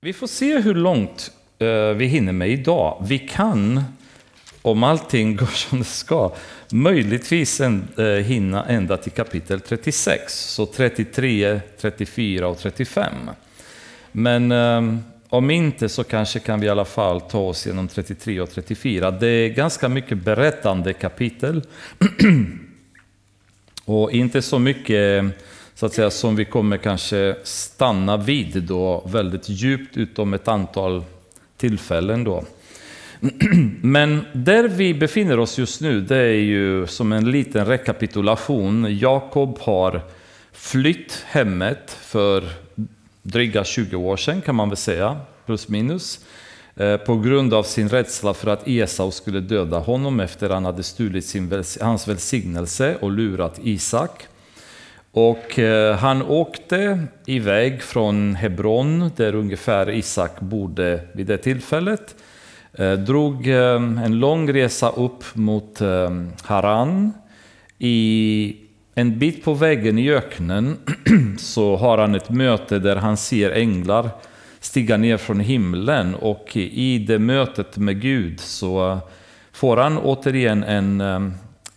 Vi får se hur långt eh, vi hinner med idag. Vi kan, om allting går som det ska, möjligtvis eh, hinna ända till kapitel 36. Så 33, 34 och 35. Men eh, om inte så kanske kan vi i alla fall ta oss genom 33 och 34. Det är ganska mycket berättande kapitel. och inte så mycket så att säga, som vi kommer kanske stanna vid då väldigt djupt utom ett antal tillfällen då. Men där vi befinner oss just nu, det är ju som en liten rekapitulation. Jakob har flytt hemmet för dryga 20 år sedan kan man väl säga, plus minus. Eh, på grund av sin rädsla för att Esau skulle döda honom efter att han hade stulit sin, hans välsignelse och lurat Isak. Och eh, han åkte iväg från Hebron, där ungefär Isak bodde vid det tillfället. Eh, drog eh, en lång resa upp mot Haran. I en bit på vägen i öknen så har han ett möte där han ser änglar stiga ner från himlen och i det mötet med Gud så får han återigen en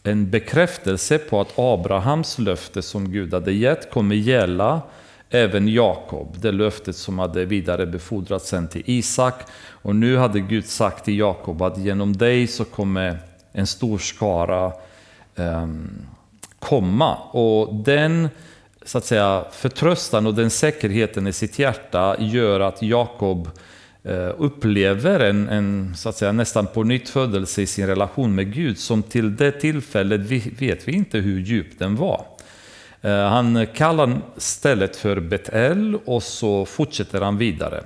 en bekräftelse på att Abrahams löfte som Gud hade gett kommer gälla även Jakob, det löftet som hade vidarebefordrats sen till Isak. Och nu hade Gud sagt till Jakob att genom dig så kommer en stor skara um, komma. Och den så att säga, förtröstan och den säkerheten i sitt hjärta gör att Jakob Eh, upplever en, en så att säga, nästan på nytt födelse i sin relation med Gud som till det tillfället vet vi inte hur djup den var. Eh, han kallar stället för Betel och så fortsätter han vidare.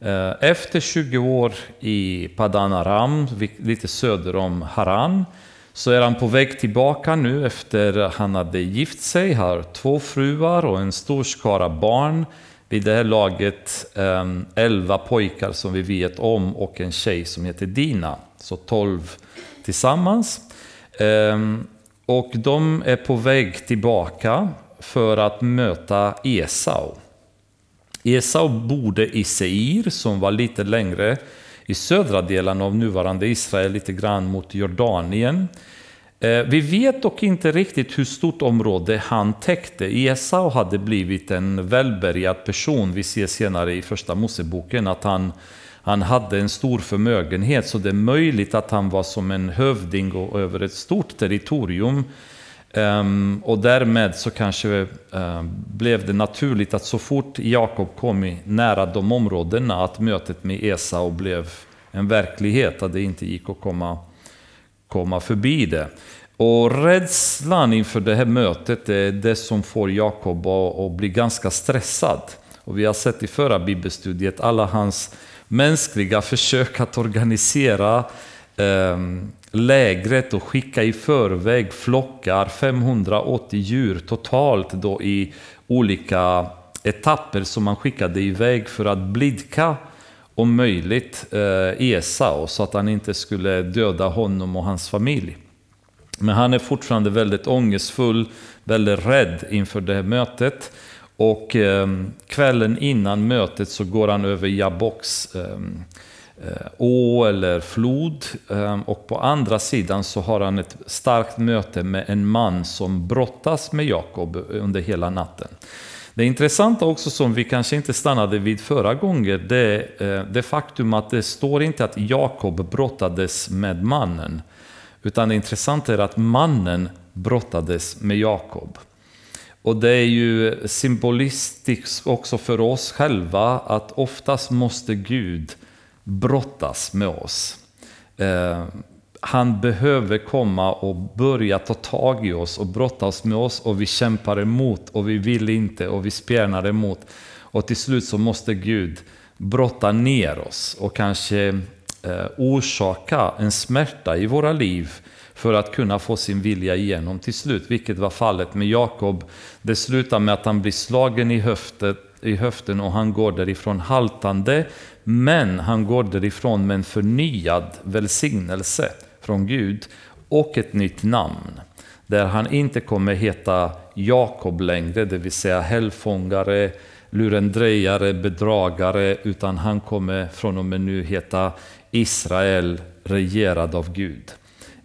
Eh, efter 20 år i Padan Aram, lite söder om Haran, så är han på väg tillbaka nu efter att han hade gift sig, har två fruar och en stor skara barn vid det här laget ehm, elva pojkar som vi vet om och en tjej som heter Dina. Så tolv tillsammans. Ehm, och de är på väg tillbaka för att möta Esau. Esau bodde i Seir som var lite längre i södra delen av nuvarande Israel, lite grann mot Jordanien. Eh, vi vet dock inte riktigt hur stort område han täckte. Esau hade blivit en välbärgad person. Vi ser senare i första Moseboken att han, han hade en stor förmögenhet. Så det är möjligt att han var som en hövding och över ett stort territorium. Um, och därmed så kanske uh, blev det naturligt att så fort Jakob kom nära de områdena att mötet med Esau blev en verklighet, att det inte gick att komma komma förbi det. Och rädslan inför det här mötet är det som får Jakob att bli ganska stressad. Och vi har sett i förra bibelstudiet alla hans mänskliga försök att organisera eh, lägret och skicka i förväg flockar, 580 djur totalt då i olika etapper som man skickade iväg för att blidka om möjligt eh, Esau så att han inte skulle döda honom och hans familj. Men han är fortfarande väldigt ångestfull, väldigt rädd inför det här mötet. Och eh, kvällen innan mötet så går han över Jaboks eh, eh å eller flod. Eh, och på andra sidan så har han ett starkt möte med en man som brottas med Jakob under hela natten. Det intressanta också som vi kanske inte stannade vid förra gången, det är det faktum att det står inte att Jakob brottades med mannen. Utan det intressanta är att mannen brottades med Jakob. Och det är ju symbolistiskt också för oss själva att oftast måste Gud brottas med oss. Eh, han behöver komma och börja ta tag i oss och brottas med oss och vi kämpar emot och vi vill inte och vi spjärnar emot. Och till slut så måste Gud brotta ner oss och kanske eh, orsaka en smärta i våra liv för att kunna få sin vilja igenom till slut, vilket var fallet med Jakob. Det slutar med att han blir slagen i höftet, i höften och han går därifrån haltande, men han går därifrån med en förnyad välsignelse från Gud och ett nytt namn. Där han inte kommer heta Jakob längre, det vill säga hällfångare, lurendrejare, bedragare, utan han kommer från och med nu heta Israel, regerad av Gud.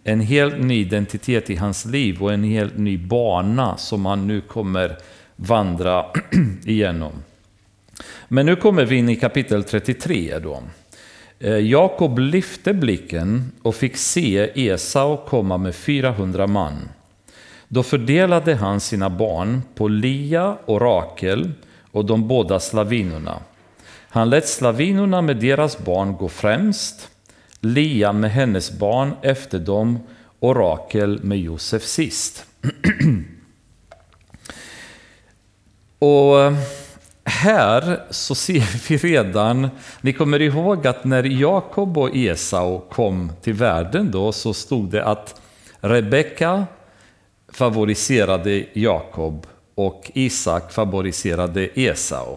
En helt ny identitet i hans liv och en helt ny bana som han nu kommer vandra igenom. Men nu kommer vi in i kapitel 33 då. Eh, Jakob lyfte blicken och fick se Esau komma med 400 man. Då fördelade han sina barn på Lia och Rakel och de båda slavinorna. Han lät slavinorna med deras barn gå främst, Lia med hennes barn efter dem och Rakel med Josef sist. och eh, här så ser vi redan, ni kommer ihåg att när Jakob och Esau kom till världen då så stod det att Rebecka favoriserade Jakob och Isak favoriserade Esau.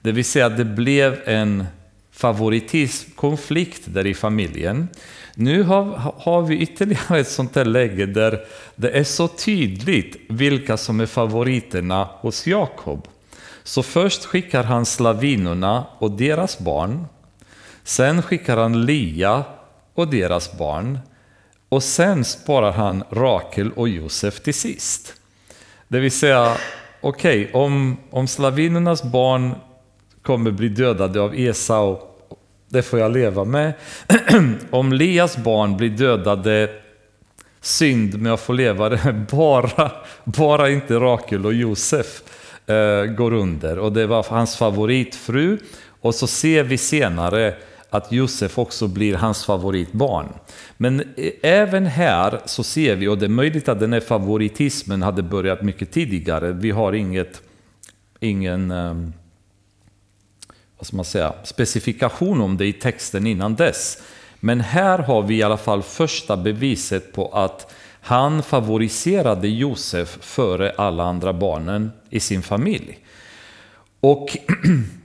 Det vill säga det blev en favoritismkonflikt där i familjen. Nu har, har vi ytterligare ett sånt här läge där det är så tydligt vilka som är favoriterna hos Jakob. Så först skickar han slavinorna och deras barn. Sen skickar han Lia och deras barn. Och sen sparar han Rakel och Josef till sist. Det vill säga, okej, okay, om, om slavinernas barn kommer bli dödade av Esau, det får jag leva med. om Lias barn blir dödade, synd, men jag får leva det. Bara, bara inte Rakel och Josef Eh, går under. Och det var hans favoritfru. Och så ser vi senare att Josef också blir hans favoritbarn. Men även här så ser vi, och det är möjligt att den här favoritismen hade börjat mycket tidigare. Vi har inget, ingen eh, vad ska man säga, specifikation om det i texten innan dess. Men här har vi i alla fall första beviset på att han favoriserade Josef före alla andra barnen i sin familj. Och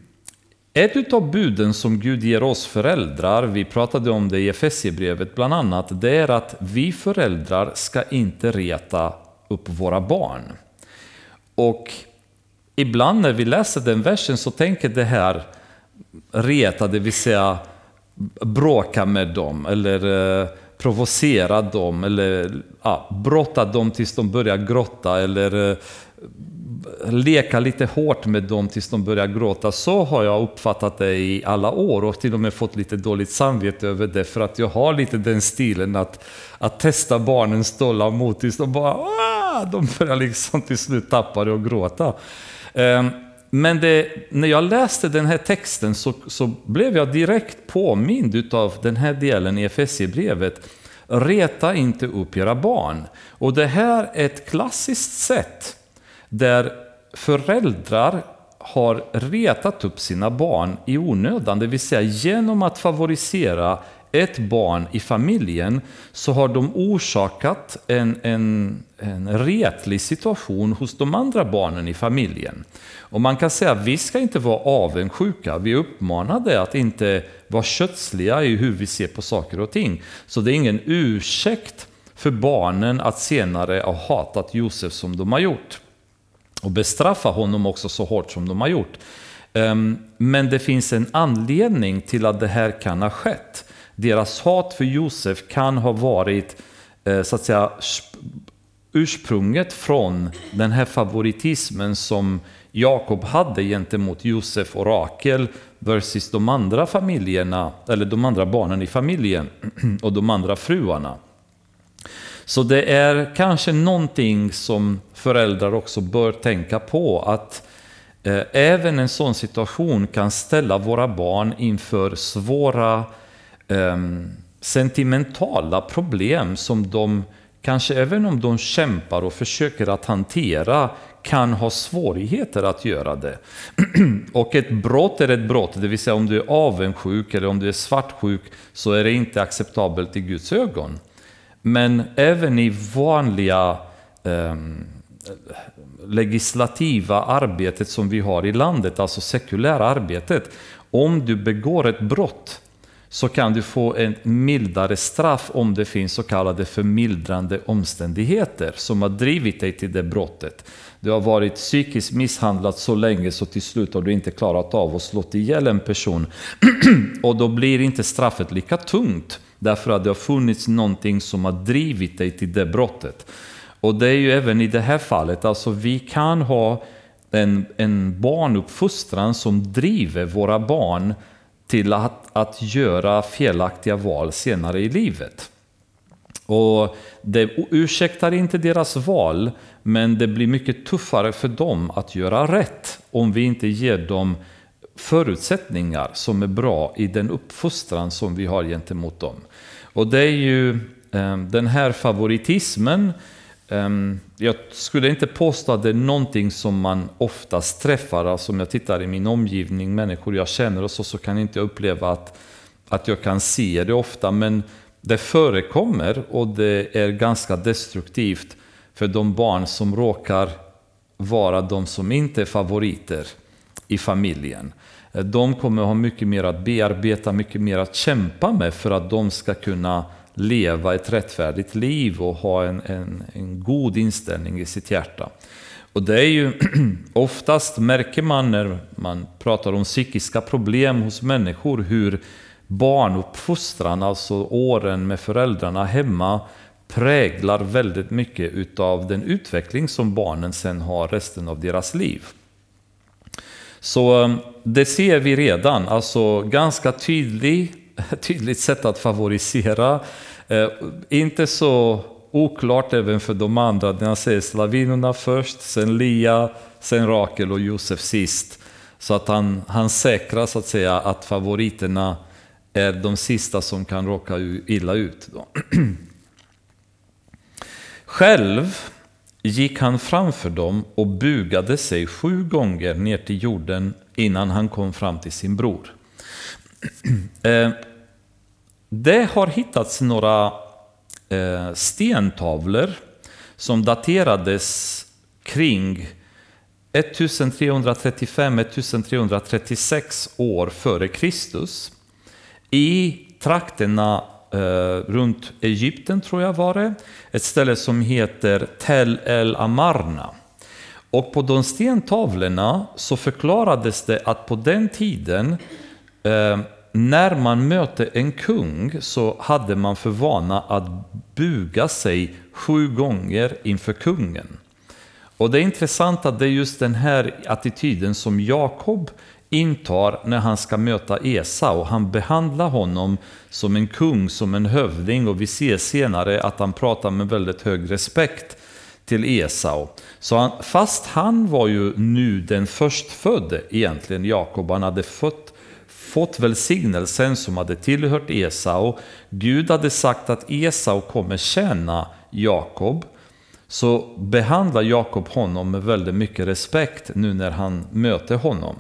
ett av buden som Gud ger oss föräldrar, vi pratade om det i Efesierbrevet bland annat, det är att vi föräldrar ska inte reta upp våra barn. Och ibland när vi läser den versen så tänker det här reta, det vill säga bråka med dem eller eh, provocera dem eller ja, brotta dem tills de börjar gråta eller eh, leka lite hårt med dem tills de börjar gråta. Så har jag uppfattat det i alla år och till och med fått lite dåligt samvete över det för att jag har lite den stilen att, att testa barnens tålamod tills de bara Aah! de börjar liksom till slut tappa det och gråta. Um, men det, när jag läste den här texten så, så blev jag direkt påmind av den här delen i Efesierbrevet. Reta inte upp era barn. Och det här är ett klassiskt sätt där föräldrar har retat upp sina barn i onödan, det vill säga genom att favorisera ett barn i familjen så har de orsakat en, en, en retlig situation hos de andra barnen i familjen. Och man kan säga att vi ska inte vara avundsjuka, vi är uppmanade att inte vara kötsliga i hur vi ser på saker och ting. Så det är ingen ursäkt för barnen att senare ha hatat Josef som de har gjort. Och bestraffa honom också så hårt som de har gjort. Ehm, men det finns en anledning till att det här kan ha skett. Deras hat för Josef kan ha varit eh, så att säga ursprunget från den här favoritismen som Jakob hade gentemot Josef och Rakel versus de andra familjerna, eller de andra barnen i familjen och de andra fruarna. Så det är kanske någonting som föräldrar också bör tänka på att eh, även en sån situation kan ställa våra barn inför svåra eh, sentimentala problem som de kanske även om de kämpar och försöker att hantera kan ha svårigheter att göra det. och ett brott är ett brott, det vill säga om du är avundsjuk eller om du är svartsjuk så är det inte acceptabelt i Guds ögon. Men även i vanliga eh, legislativa arbetet som vi har i landet, alltså sekulära arbetet, om du begår ett brott så kan du få ett mildare straff om det finns så kallade förmildrande omständigheter som har drivit dig till det brottet. Du har varit psykiskt misshandlad så länge så till slut har du inte klarat av att slå ihjäl en person. och då blir inte straffet lika tungt därför att det har funnits någonting som har drivit dig till det brottet. Och det är ju även i det här fallet, alltså vi kan ha en, en barnuppfostran som driver våra barn till att, att göra felaktiga val senare i livet. Och det ursäktar inte deras val, men det blir mycket tuffare för dem att göra rätt om vi inte ger dem förutsättningar som är bra i den uppfostran som vi har gentemot dem. Och det är ju eh, den här favoritismen Ehm, jag skulle inte påstå att det är någonting som man oftast träffar. Alltså om jag tittar i min omgivning, människor jag känner och så, så kan jag inte uppleva att, att jag kan se det ofta. Men det förekommer och det är ganska destruktivt för de barn som råkar vara de som inte är favoriter i familjen. De kommer ha mycket mer att bearbeta, mycket mer att kämpa med för att de ska kunna leva ett rättfärdigt liv och ha en, en, en god inställning i sitt hjärta. Och det är ju oftast märker man när man pratar om psykiska problem hos människor hur barnuppfostran, alltså åren med föräldrarna hemma, präglar väldigt mycket utav den utveckling som barnen sen har resten av deras liv. Så eh, det ser vi redan, alltså ganska tydlig, tydligt sätt att favorisera Eh, inte så oklart även för de andra, när han säger slavinerna först, sen Lia, sen Rakel och Josef sist. Så att han, han säkrar så att säga att favoriterna är de sista som kan råka illa ut. Då. Själv gick han framför dem och bugade sig sju gånger ner till jorden innan han kom fram till sin bror. Eh, det har hittats några eh, stentavlor som daterades kring 1335-1336 år före Kristus i trakterna eh, runt Egypten, tror jag var det. Ett ställe som heter Tel El Amarna. Och på de stentavlorna så förklarades det att på den tiden eh, när man mötte en kung så hade man för vana att buga sig sju gånger inför kungen. Och det är intressant att det är just den här attityden som Jakob intar när han ska möta Esau. Han behandlar honom som en kung, som en hövding och vi ser senare att han pratar med väldigt hög respekt till Esau. Så han, fast han var ju nu den förstfödde egentligen, Jakob, han hade fött fått välsignelsen som hade tillhört Esau. Gud hade sagt att Esau kommer tjäna Jakob. Så behandlar Jakob honom med väldigt mycket respekt nu när han möter honom.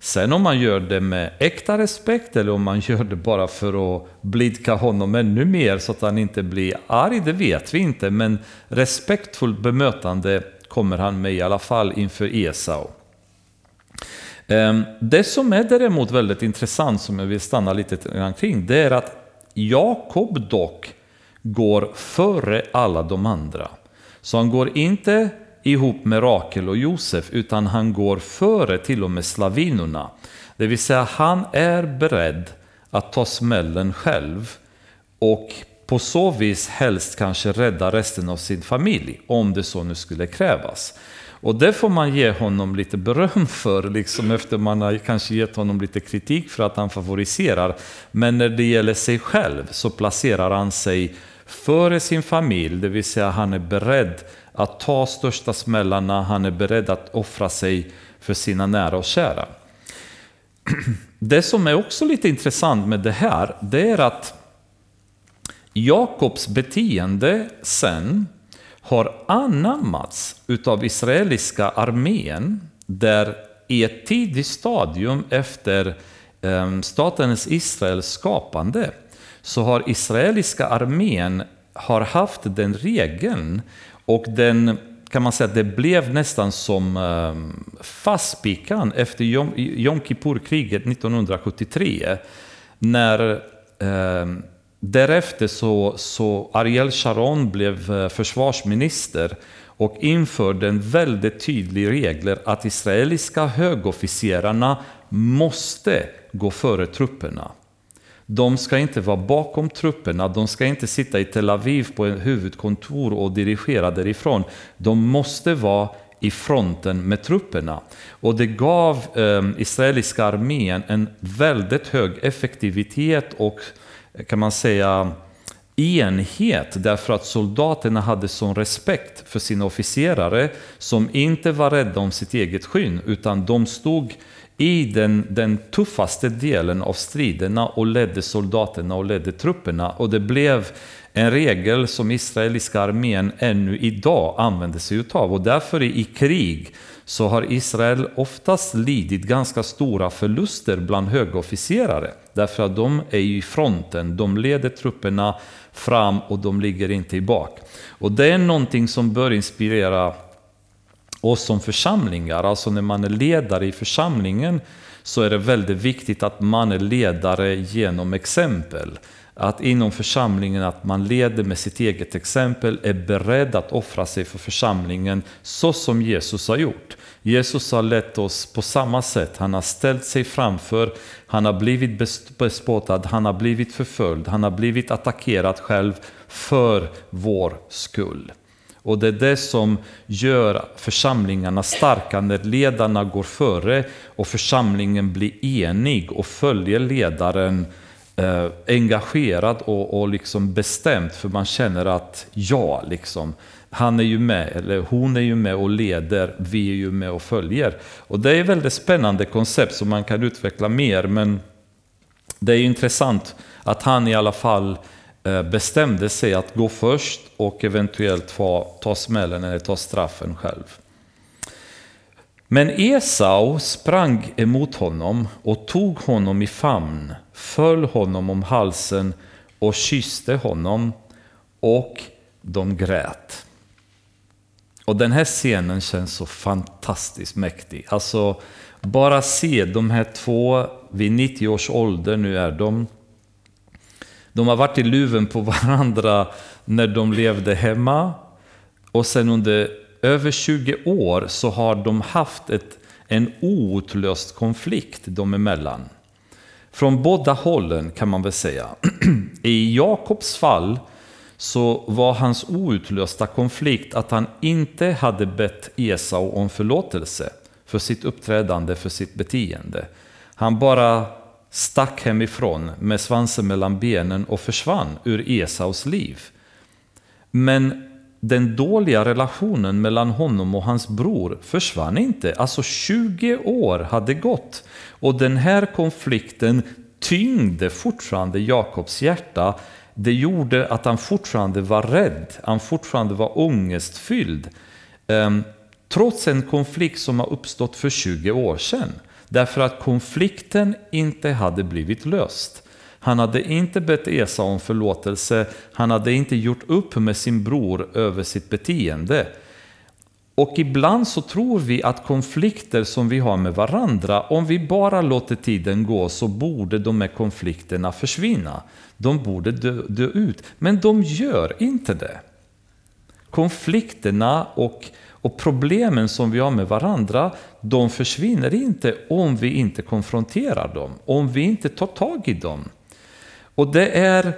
Sen om man gör det med äkta respekt eller om man gör det bara för att blidka honom ännu mer så att han inte blir arg, det vet vi inte. Men respektfullt bemötande kommer han med i alla fall inför Esau. Ehm, det som är däremot väldigt intressant, som jag vill stanna lite kring, det är att Jakob dock går före alla de andra. Så han går inte ihop med Rakel och Josef, utan han går före till och med slavinorna. Det vill säga, han är beredd att ta smällen själv och på så vis helst kanske rädda resten av sin familj, om det så nu skulle krävas. Och det får man ge honom lite beröm för, liksom efter man har kanske gett honom lite kritik för att han favoriserar. Men när det gäller sig själv så placerar han sig före sin familj, det vill säga han är beredd att ta största smällarna, han är beredd att offra sig för sina nära och kära. Det som är också lite intressant med det här, det är att Jakobs beteende sen har anammats utav israeliska armén där i ett tidigt stadium efter ehm, statens Israels skapande så har israeliska armén har haft den regeln och den kan man säga att det blev nästan som ehm, fastspikan efter Jom Kippur-kriget 1973 när ehm, därefter så, så Ariel Sharon blev eh, försvarsminister och införde en väldigt tydlig regel att israeliska högofficerarna måste gå före trupperna. De ska inte vara bakom trupperna, de ska inte sitta i Tel Aviv på ett huvudkontor och dirigera därifrån. De måste vara i fronten med trupperna. Och det gav eh, israeliska armén en väldigt hög effektivitet och kan man säga enhet därför att soldaterna hade sån respekt för sina officerare som inte var rädda om sitt eget skyn utan de stod i den, den tuffaste delen av striderna och ledde soldaterna och ledde trupperna. Och det blev en regel som israeliska armén ännu idag använder sig utav. Och därför i krig så har Israel oftast lidit ganska stora förluster bland högofficerare. Därför att de är i fronten, de leder trupperna fram och de ligger inte i bak. Och det är någonting som bör inspirera oss som församlingar. Alltså när man är ledare i församlingen så är det väldigt viktigt att man är ledare genom exempel. Att inom församlingen att man leder med sitt eget exempel, är beredd att offra sig för församlingen så som Jesus har gjort. Jesus har lett oss på samma sätt. Han har ställt sig framför, han har blivit bespottad, han har blivit förföljd, han har blivit attackerad själv för vår skull. Och det är det som gör församlingarna starka när ledarna går före och församlingen blir enig och följer ledaren eh, engagerad och, och liksom bestämt för man känner att ja, liksom, han är ju med, eller hon är ju med och leder, vi är ju med och följer. Och det är ett väldigt spännande koncept som man kan utveckla mer, men det är intressant att han i alla fall eh, bestämde sig att gå först och eventuellt ta, ta smällen eller ta straffen själv. Men Esau sprang emot honom och tog honom i famn, föll honom om halsen och kysste honom och de grät. Och den här scenen känns så fantastiskt mäktig. Alltså, bara se de här två, vid 90 års ålder nu är de. De har varit i luven på varandra när de levde hemma. Och sen under över 20 år så har de haft ett, en outlöst konflikt dem emellan. Från båda hållen kan man väl säga. I Jakobs fall så var hans outlösta konflikt att han inte hade bett Esau om förlåtelse för sitt uppträdande, för sitt beteende. Han bara stack hemifrån med svansen mellan benen och försvann ur Esaus liv. Men den dåliga relationen mellan honom och hans bror försvann inte. Alltså 20 år hade gått och den här konflikten tyngde fortfarande Jakobs hjärta. Det gjorde att han fortfarande var rädd, han fortfarande var ångestfylld. Ehm, trots en konflikt som har uppstått för 20 år sedan. Därför att konflikten inte hade blivit löst. Han hade inte bett Esau om förlåtelse, han hade inte gjort upp med sin bror över sitt beteende. Och ibland så tror vi att konflikter som vi har med varandra, om vi bara låter tiden gå så borde de här konflikterna försvinna. De borde dö, dö ut, men de gör inte det. Konflikterna och, och problemen som vi har med varandra, de försvinner inte om vi inte konfronterar dem, om vi inte tar tag i dem. Och det är...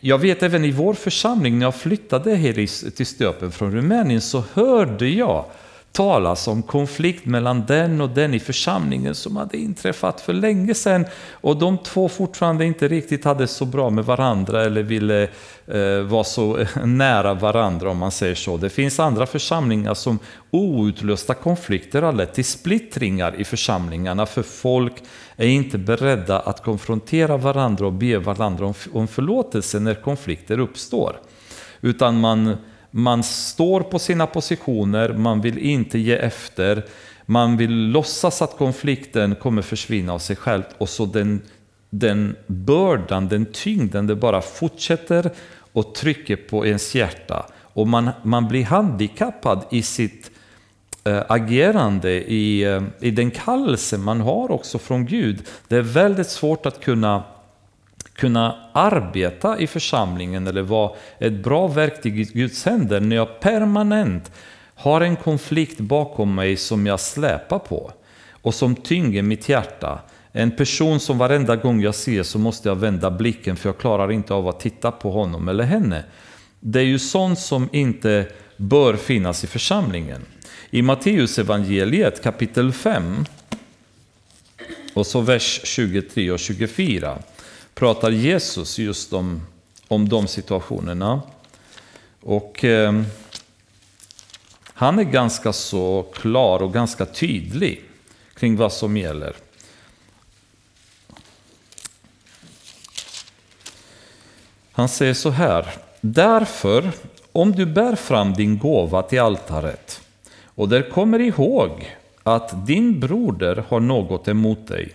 Jag vet även i vår församling, när jag flyttade här till Stöpen från Rumänien, så hörde jag talas om konflikt mellan den och den i församlingen som hade inträffat för länge sedan och de två fortfarande inte riktigt hade så bra med varandra eller ville eh, vara så nära varandra om man säger så. Det finns andra församlingar som outlösta konflikter har lett till splittringar i församlingarna för folk är inte beredda att konfrontera varandra och be varandra om, om förlåtelse när konflikter uppstår. Utan man man står på sina positioner, man vill inte ge efter, man vill låtsas att konflikten kommer försvinna av sig själv och så den, den bördan, den tyngden, det bara fortsätter och trycker på ens hjärta. Och man, man blir handikappad i sitt Eh, agerande, i, eh, i den kallelse man har också från Gud. Det är väldigt svårt att kunna kunna arbeta i församlingen eller vara ett bra verktyg i Guds händer när jag permanent har en konflikt bakom mig som jag släpar på och som tynger mitt hjärta. En person som varenda gång jag ser så måste jag vända blicken för jag klarar inte av att titta på honom eller henne. Det är ju sånt som inte bör finnas i församlingen. I Matteus evangeliet kapitel 5 och så vers 23 och 24 pratar Jesus just om, om de situationerna. Och eh, han är ganska så klar och ganska tydlig kring vad som gäller. Han säger så här. Därför, om du bär fram din gåva till altaret och där kommer ihåg att din broder har något emot dig,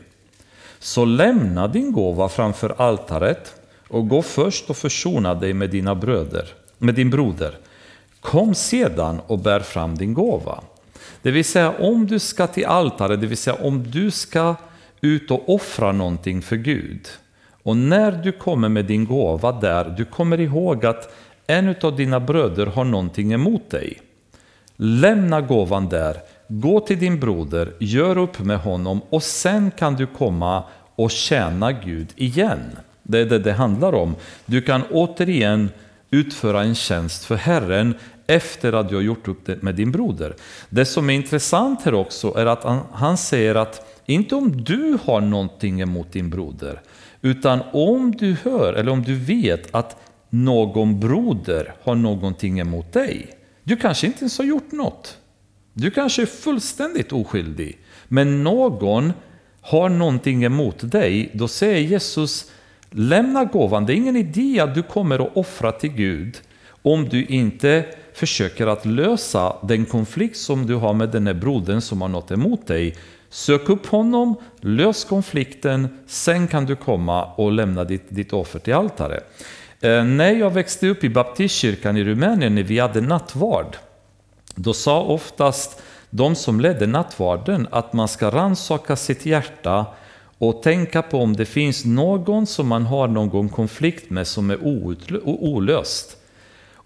så lämna din gåva framför altaret och gå först och försona dig med, dina bröder, med din broder. Kom sedan och bär fram din gåva. Det vill säga om du ska till altaret, det vill säga om du ska ut och offra någonting för Gud. Och när du kommer med din gåva där, du kommer ihåg att en av dina bröder har någonting emot dig. Lämna gåvan där, gå till din broder, gör upp med honom och sen kan du komma och tjäna Gud igen. Det är det det handlar om. Du kan återigen utföra en tjänst för Herren efter att du har gjort upp det med din broder. Det som är intressant här också är att han, han säger att inte om du har någonting emot din broder, utan om du hör eller om du vet att någon broder har någonting emot dig. Du kanske inte ens har gjort något. Du kanske är fullständigt oskyldig. Men någon har någonting emot dig. Då säger Jesus, lämna gåvan. Det är ingen idé att du kommer att offra till Gud om du inte försöker att lösa den konflikt som du har med den här brodern som har något emot dig. Sök upp honom, lös konflikten, sen kan du komma och lämna ditt, ditt offer till altaret. Eh, när jag växte upp i baptistkyrkan i Rumänien, när vi hade nattvard, då sa oftast de som ledde nattvarden att man ska ransaka sitt hjärta och tänka på om det finns någon som man har någon konflikt med som är olöst.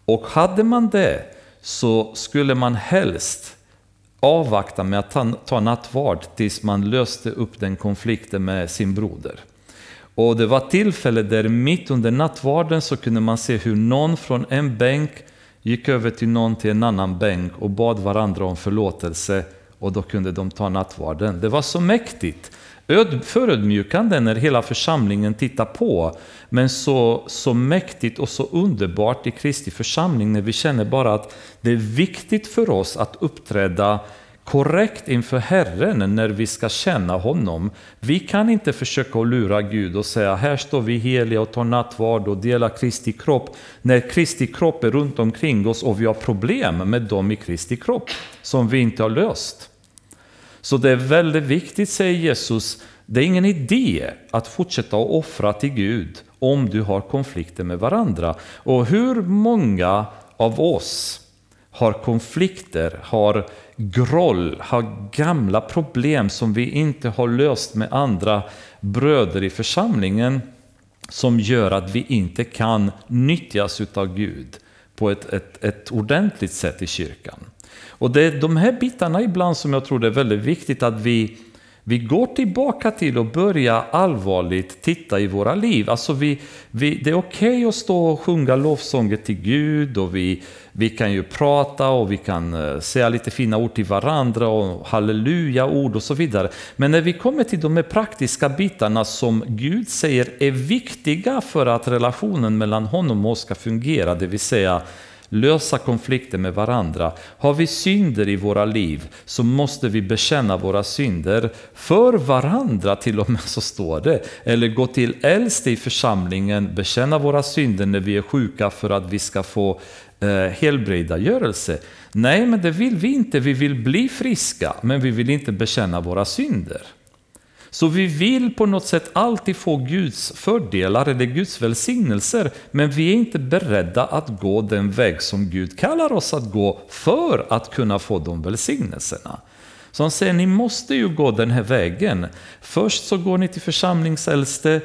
Och hade man det så skulle man helst avvakta med att ta, ta nattvard tills man löste upp den konflikten med sin broder. Och det var tillfälle där mitt under nattvarden så kunde man se hur någon från en bänk gick över till någon till en annan bänk och bad varandra om förlåtelse och då kunde de ta nattvarden. Det var så mäktigt. Öd, förödmjukande när hela församlingen tittar på, men så, så mäktigt och så underbart i Kristi församling när vi känner bara att det är viktigt för oss att uppträda korrekt inför Herren när vi ska känna honom. Vi kan inte försöka att lura Gud och säga här står vi heliga och tar nattvard och delar Kristi kropp när Kristi kropp är runt omkring oss och vi har problem med dem i Kristi kropp som vi inte har löst. Så det är väldigt viktigt, säger Jesus, det är ingen idé att fortsätta att offra till Gud om du har konflikter med varandra. Och hur många av oss har konflikter, har groll, har gamla problem som vi inte har löst med andra bröder i församlingen som gör att vi inte kan nyttjas utav Gud på ett, ett, ett ordentligt sätt i kyrkan. Och det är de här bitarna ibland som jag tror det är väldigt viktigt att vi vi går tillbaka till att börja allvarligt titta i våra liv. Alltså vi, vi, det är okej okay att stå och sjunga lovsånger till Gud och vi, vi kan ju prata och vi kan eh, säga lite fina ord till varandra och halleluja-ord och så vidare. Men när vi kommer till de här praktiska bitarna som Gud säger är viktiga för att relationen mellan honom och oss ska fungera, det vill säga lösa konflikter med varandra. Har vi synder i våra liv så måste vi bekänna våra synder för varandra till och med så står det. Eller gå till äldste i församlingen, bekänna våra synder när vi är sjuka för att vi ska få eh, helbrägdagörelse. Nej, men det vill vi inte. Vi vill bli friska, men vi vill inte bekänna våra synder. Så vi vill på något sätt alltid få Guds fördelar eller Guds välsignelser, men vi är inte beredda att gå den väg som Gud kallar oss att gå för att kunna få de välsignelserna. Så han säger, ni måste ju gå den här vägen. Först så går ni till församlingsäldste,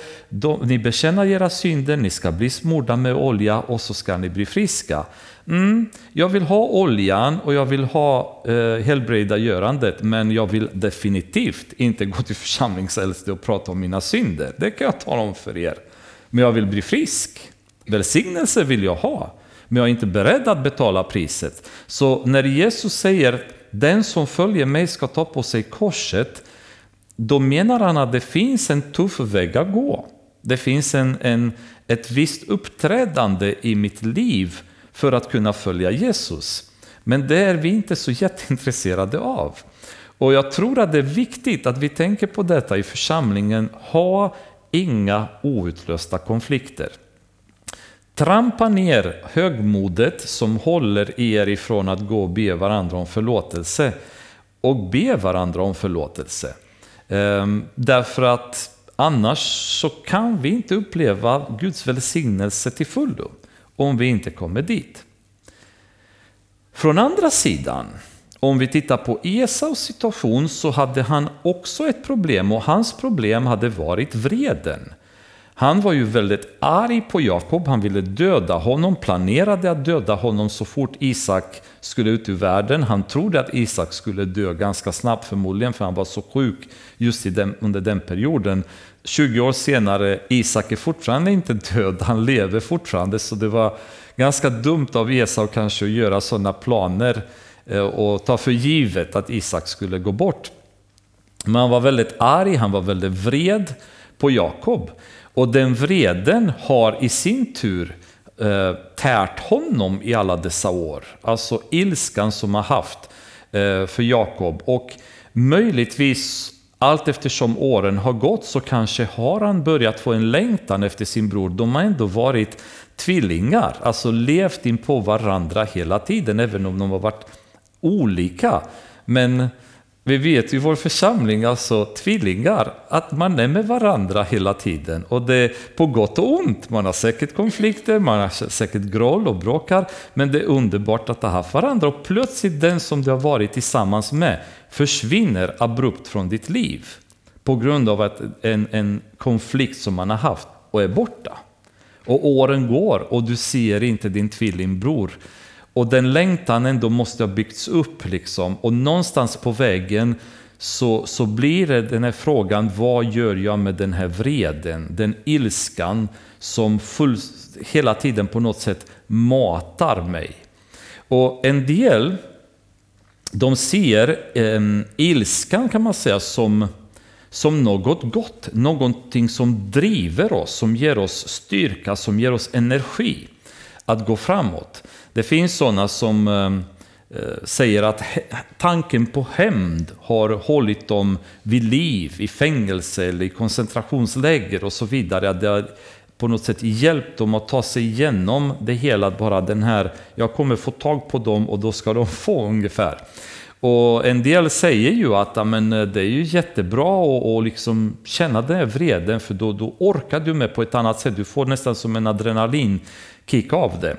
ni bekänner era synder, ni ska bli smorda med olja och så ska ni bli friska. Mm, jag vill ha oljan och jag vill ha eh, helbrägdagörandet, men jag vill definitivt inte gå till församlingsäldste och prata om mina synder. Det kan jag tala om för er. Men jag vill bli frisk. Välsignelse vill jag ha, men jag är inte beredd att betala priset. Så när Jesus säger den som följer mig ska ta på sig korset, då menar han att det finns en tuff väg att gå. Det finns en, en, ett visst uppträdande i mitt liv för att kunna följa Jesus. Men det är vi inte så jätteintresserade av. Och jag tror att det är viktigt att vi tänker på detta i församlingen. Ha inga outlösta konflikter. Trampa ner högmodet som håller er ifrån att gå och be varandra om förlåtelse. Och be varandra om förlåtelse. Ehm, därför att annars så kan vi inte uppleva Guds välsignelse till fullo om vi inte kommer dit. Från andra sidan, om vi tittar på Esaus situation så hade han också ett problem och hans problem hade varit vreden. Han var ju väldigt arg på Jakob, han ville döda honom, planerade att döda honom så fort Isak skulle ut ur världen. Han trodde att Isak skulle dö ganska snabbt förmodligen, för han var så sjuk just den, under den perioden. 20 år senare, Isak är fortfarande inte död, han lever fortfarande, så det var ganska dumt av Esau kanske att göra sådana planer eh, och ta för givet att Isak skulle gå bort. Men han var väldigt arg, han var väldigt vred på Jakob. Och den vreden har i sin tur eh, tärt honom i alla dessa år. Alltså ilskan som han haft eh, för Jakob. Och möjligtvis allt eftersom åren har gått så kanske har han börjat få en längtan efter sin bror. De har ändå varit tvillingar, alltså levt in på varandra hela tiden, även om de har varit olika. Men vi vet i vår församling, alltså tvillingar, att man är med varandra hela tiden. Och det är på gott och ont. Man har säkert konflikter, man har säkert groll och bråkar. Men det är underbart att ha haft varandra. Och plötsligt den som du har varit tillsammans med försvinner abrupt från ditt liv. På grund av att en, en konflikt som man har haft och är borta. Och åren går och du ser inte din tvillingbror och den längtan ändå måste ha byggts upp liksom. Och någonstans på vägen så, så blir det den här frågan, vad gör jag med den här vreden, den ilskan som full, hela tiden på något sätt matar mig. Och en del, de ser eh, ilskan kan man säga som, som något gott, någonting som driver oss, som ger oss styrka, som ger oss energi att gå framåt. Det finns sådana som ehm, eh, säger att tanken på hämnd har hållit dem vid liv i fängelse eller i koncentrationsläger och så vidare. Det har på något sätt hjälpt dem att ta sig igenom det hela. Bara den här, jag kommer få tag på dem och då ska de få ungefär. Och en del säger ju att amen, eh, det är ju jättebra att och liksom känna den här vreden för då, då orkar du med på ett annat sätt. Du får nästan som en adrenalinkick av det.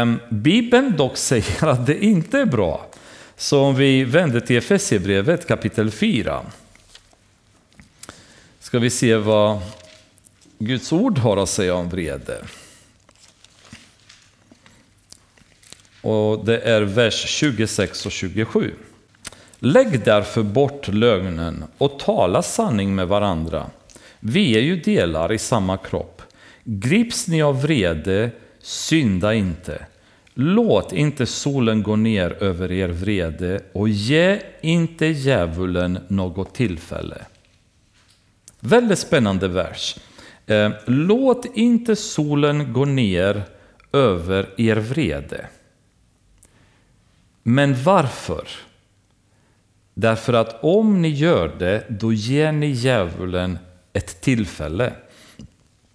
Um, Bibeln dock säger att det inte är bra. Så om vi vänder till Efesierbrevet kapitel 4. Ska vi se vad Guds ord har att säga om vrede. Och det är vers 26 och 27. Lägg därför bort lögnen och tala sanning med varandra. Vi är ju delar i samma kropp. Grips ni av vrede Synda inte. Låt inte solen gå ner över er vrede och ge inte djävulen något tillfälle. Väldigt spännande vers. Eh, låt inte solen gå ner över er vrede. Men varför? Därför att om ni gör det, då ger ni djävulen ett tillfälle.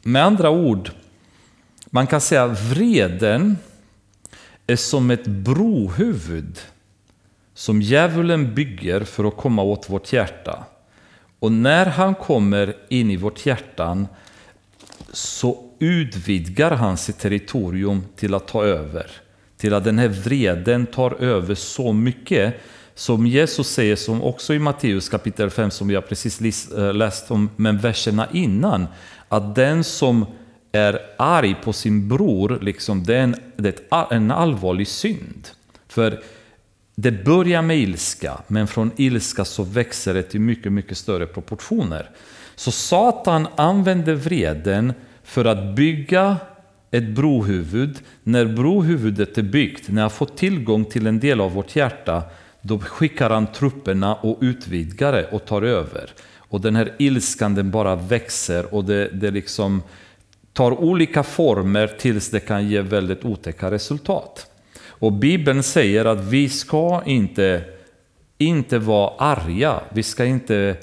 Med andra ord, man kan säga att vreden är som ett brohuvud som djävulen bygger för att komma åt vårt hjärta. Och när han kommer in i vårt hjärtan så utvidgar han sitt territorium till att ta över. Till att den här vreden tar över så mycket som Jesus säger, som också i Matteus kapitel 5 som vi har precis eh, läst om, men verserna innan, att den som är arg på sin bror, liksom, det är en, det är en allvarlig synd. För det börjar med ilska, men från ilska så växer det till mycket, mycket större proportioner. Så Satan använder vreden för att bygga ett brohuvud. När brohuvudet är byggt, när han får tillgång till en del av vårt hjärta, då skickar han trupperna och utvidgar det och tar över. Och den här ilskan den bara växer och det, det liksom tar olika former tills det kan ge väldigt otäcka resultat. Och Bibeln säger att vi ska inte, inte vara arga, vi ska inte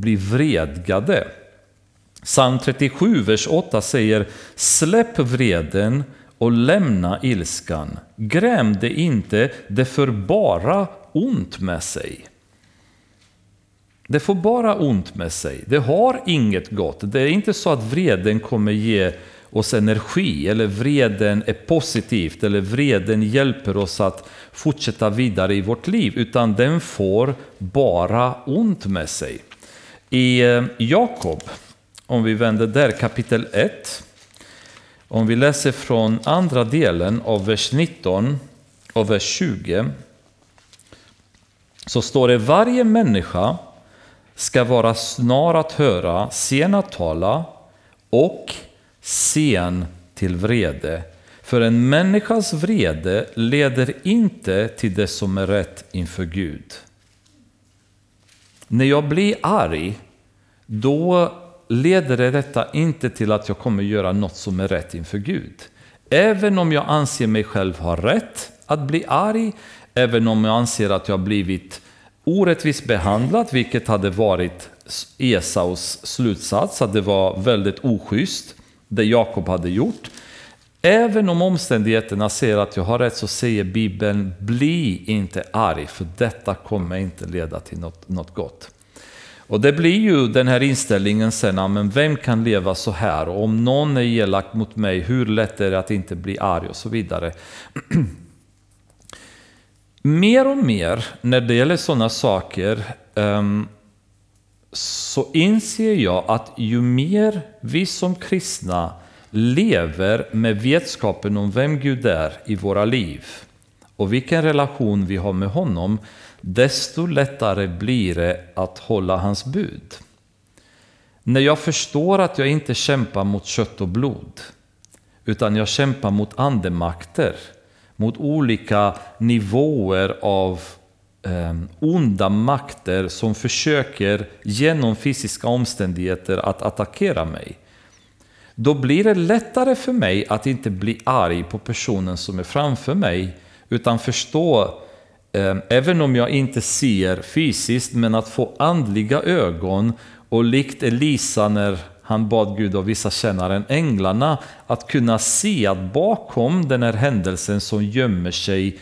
bli vredgade. Psalm 37, vers 8 säger Släpp vreden och lämna ilskan. Gräm det inte, det för bara ont med sig. Det får bara ont med sig. Det har inget gott. Det är inte så att vreden kommer ge oss energi eller vreden är positivt eller vreden hjälper oss att fortsätta vidare i vårt liv utan den får bara ont med sig. I eh, Jakob, om vi vänder där kapitel 1, om vi läser från andra delen av vers 19 och vers 20 så står det varje människa ska vara snar att höra, sen att tala och sen till vrede. För en människas vrede leder inte till det som är rätt inför Gud. När jag blir arg, då leder det detta inte till att jag kommer göra något som är rätt inför Gud. Även om jag anser mig själv ha rätt att bli arg, även om jag anser att jag blivit orättvist behandlad, vilket hade varit Esaus slutsats, att det var väldigt oschysst, det Jakob hade gjort. Även om omständigheterna säger att jag har rätt så säger Bibeln, bli inte arg, för detta kommer inte leda till något, något gott. Och det blir ju den här inställningen sen, men vem kan leva så här? Och om någon är elak mot mig, hur lätt är det att inte bli arg och så vidare. mer och mer när det gäller sådana saker um, så inser jag att ju mer vi som kristna lever med vetskapen om vem Gud är i våra liv och vilken relation vi har med honom, desto lättare blir det att hålla hans bud. När jag förstår att jag inte kämpar mot kött och blod, utan jag kämpar mot andemakter, mot olika nivåer av ehm, onda makter som försöker genom fysiska omständigheter att attackera mig. Då blir det lättare för mig att inte bli arg på personen som är framför mig, utan förstå, eh, även om jag inte ser fysiskt, men att få andliga ögon och likt Elisa när han bad Gud och vissa tjänaren änglarna, att kunna se att bakom den här händelsen som gömmer sig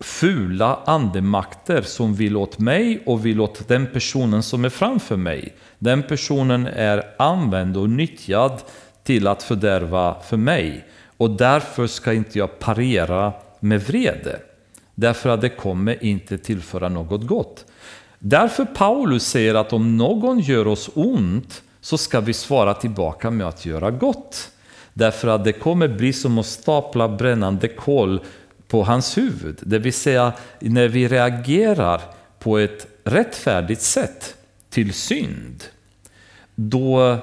fula andemakter som vill åt mig och vill åt den personen som är framför mig. Den personen är använd och nyttjad till att fördärva för mig. Och därför ska inte jag parera med vrede. Därför att det kommer inte tillföra något gott. Därför Paulus säger att om någon gör oss ont så ska vi svara tillbaka med att göra gott. Därför att det kommer bli som att stapla brännande kol på hans huvud. Det vill säga, när vi reagerar på ett rättfärdigt sätt till synd, då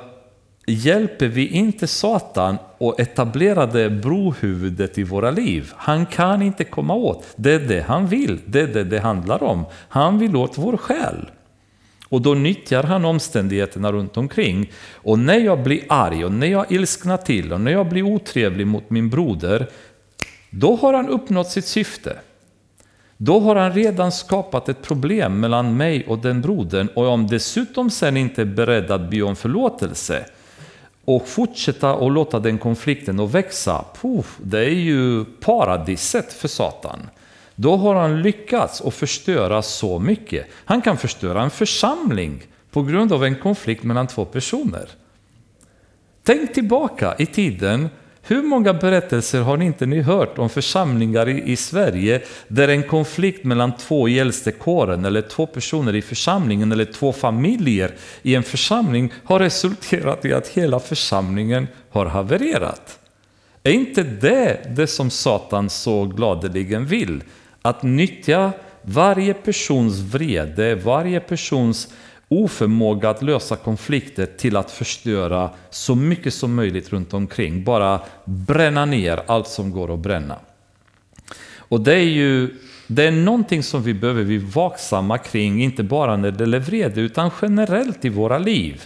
hjälper vi inte Satan och etablerade brohuvudet i våra liv. Han kan inte komma åt. Det är det han vill. Det är det det handlar om. Han vill åt vår själ. Och då nyttjar han omständigheterna runt omkring. Och när jag blir arg och när jag ilsknar till och när jag blir otrevlig mot min broder, då har han uppnått sitt syfte. Då har han redan skapat ett problem mellan mig och den brodern och om dessutom sen inte är beredd att be om förlåtelse och fortsätta och låta den konflikten att växa, puff, det är ju paradiset för Satan. Då har han lyckats att förstöra så mycket. Han kan förstöra en församling på grund av en konflikt mellan två personer. Tänk tillbaka i tiden. Hur många berättelser har inte ni hört om församlingar i, i Sverige där en konflikt mellan två i äldstekåren eller två personer i församlingen eller två familjer i en församling har resulterat i att hela församlingen har havererat? Är inte det det som Satan så gladeligen vill? Att nyttja varje persons vrede, varje persons oförmåga att lösa konflikter till att förstöra så mycket som möjligt runt omkring. Bara bränna ner allt som går att bränna. Och det är ju det är någonting som vi behöver bli vaksamma kring, inte bara när det gäller vrede, utan generellt i våra liv.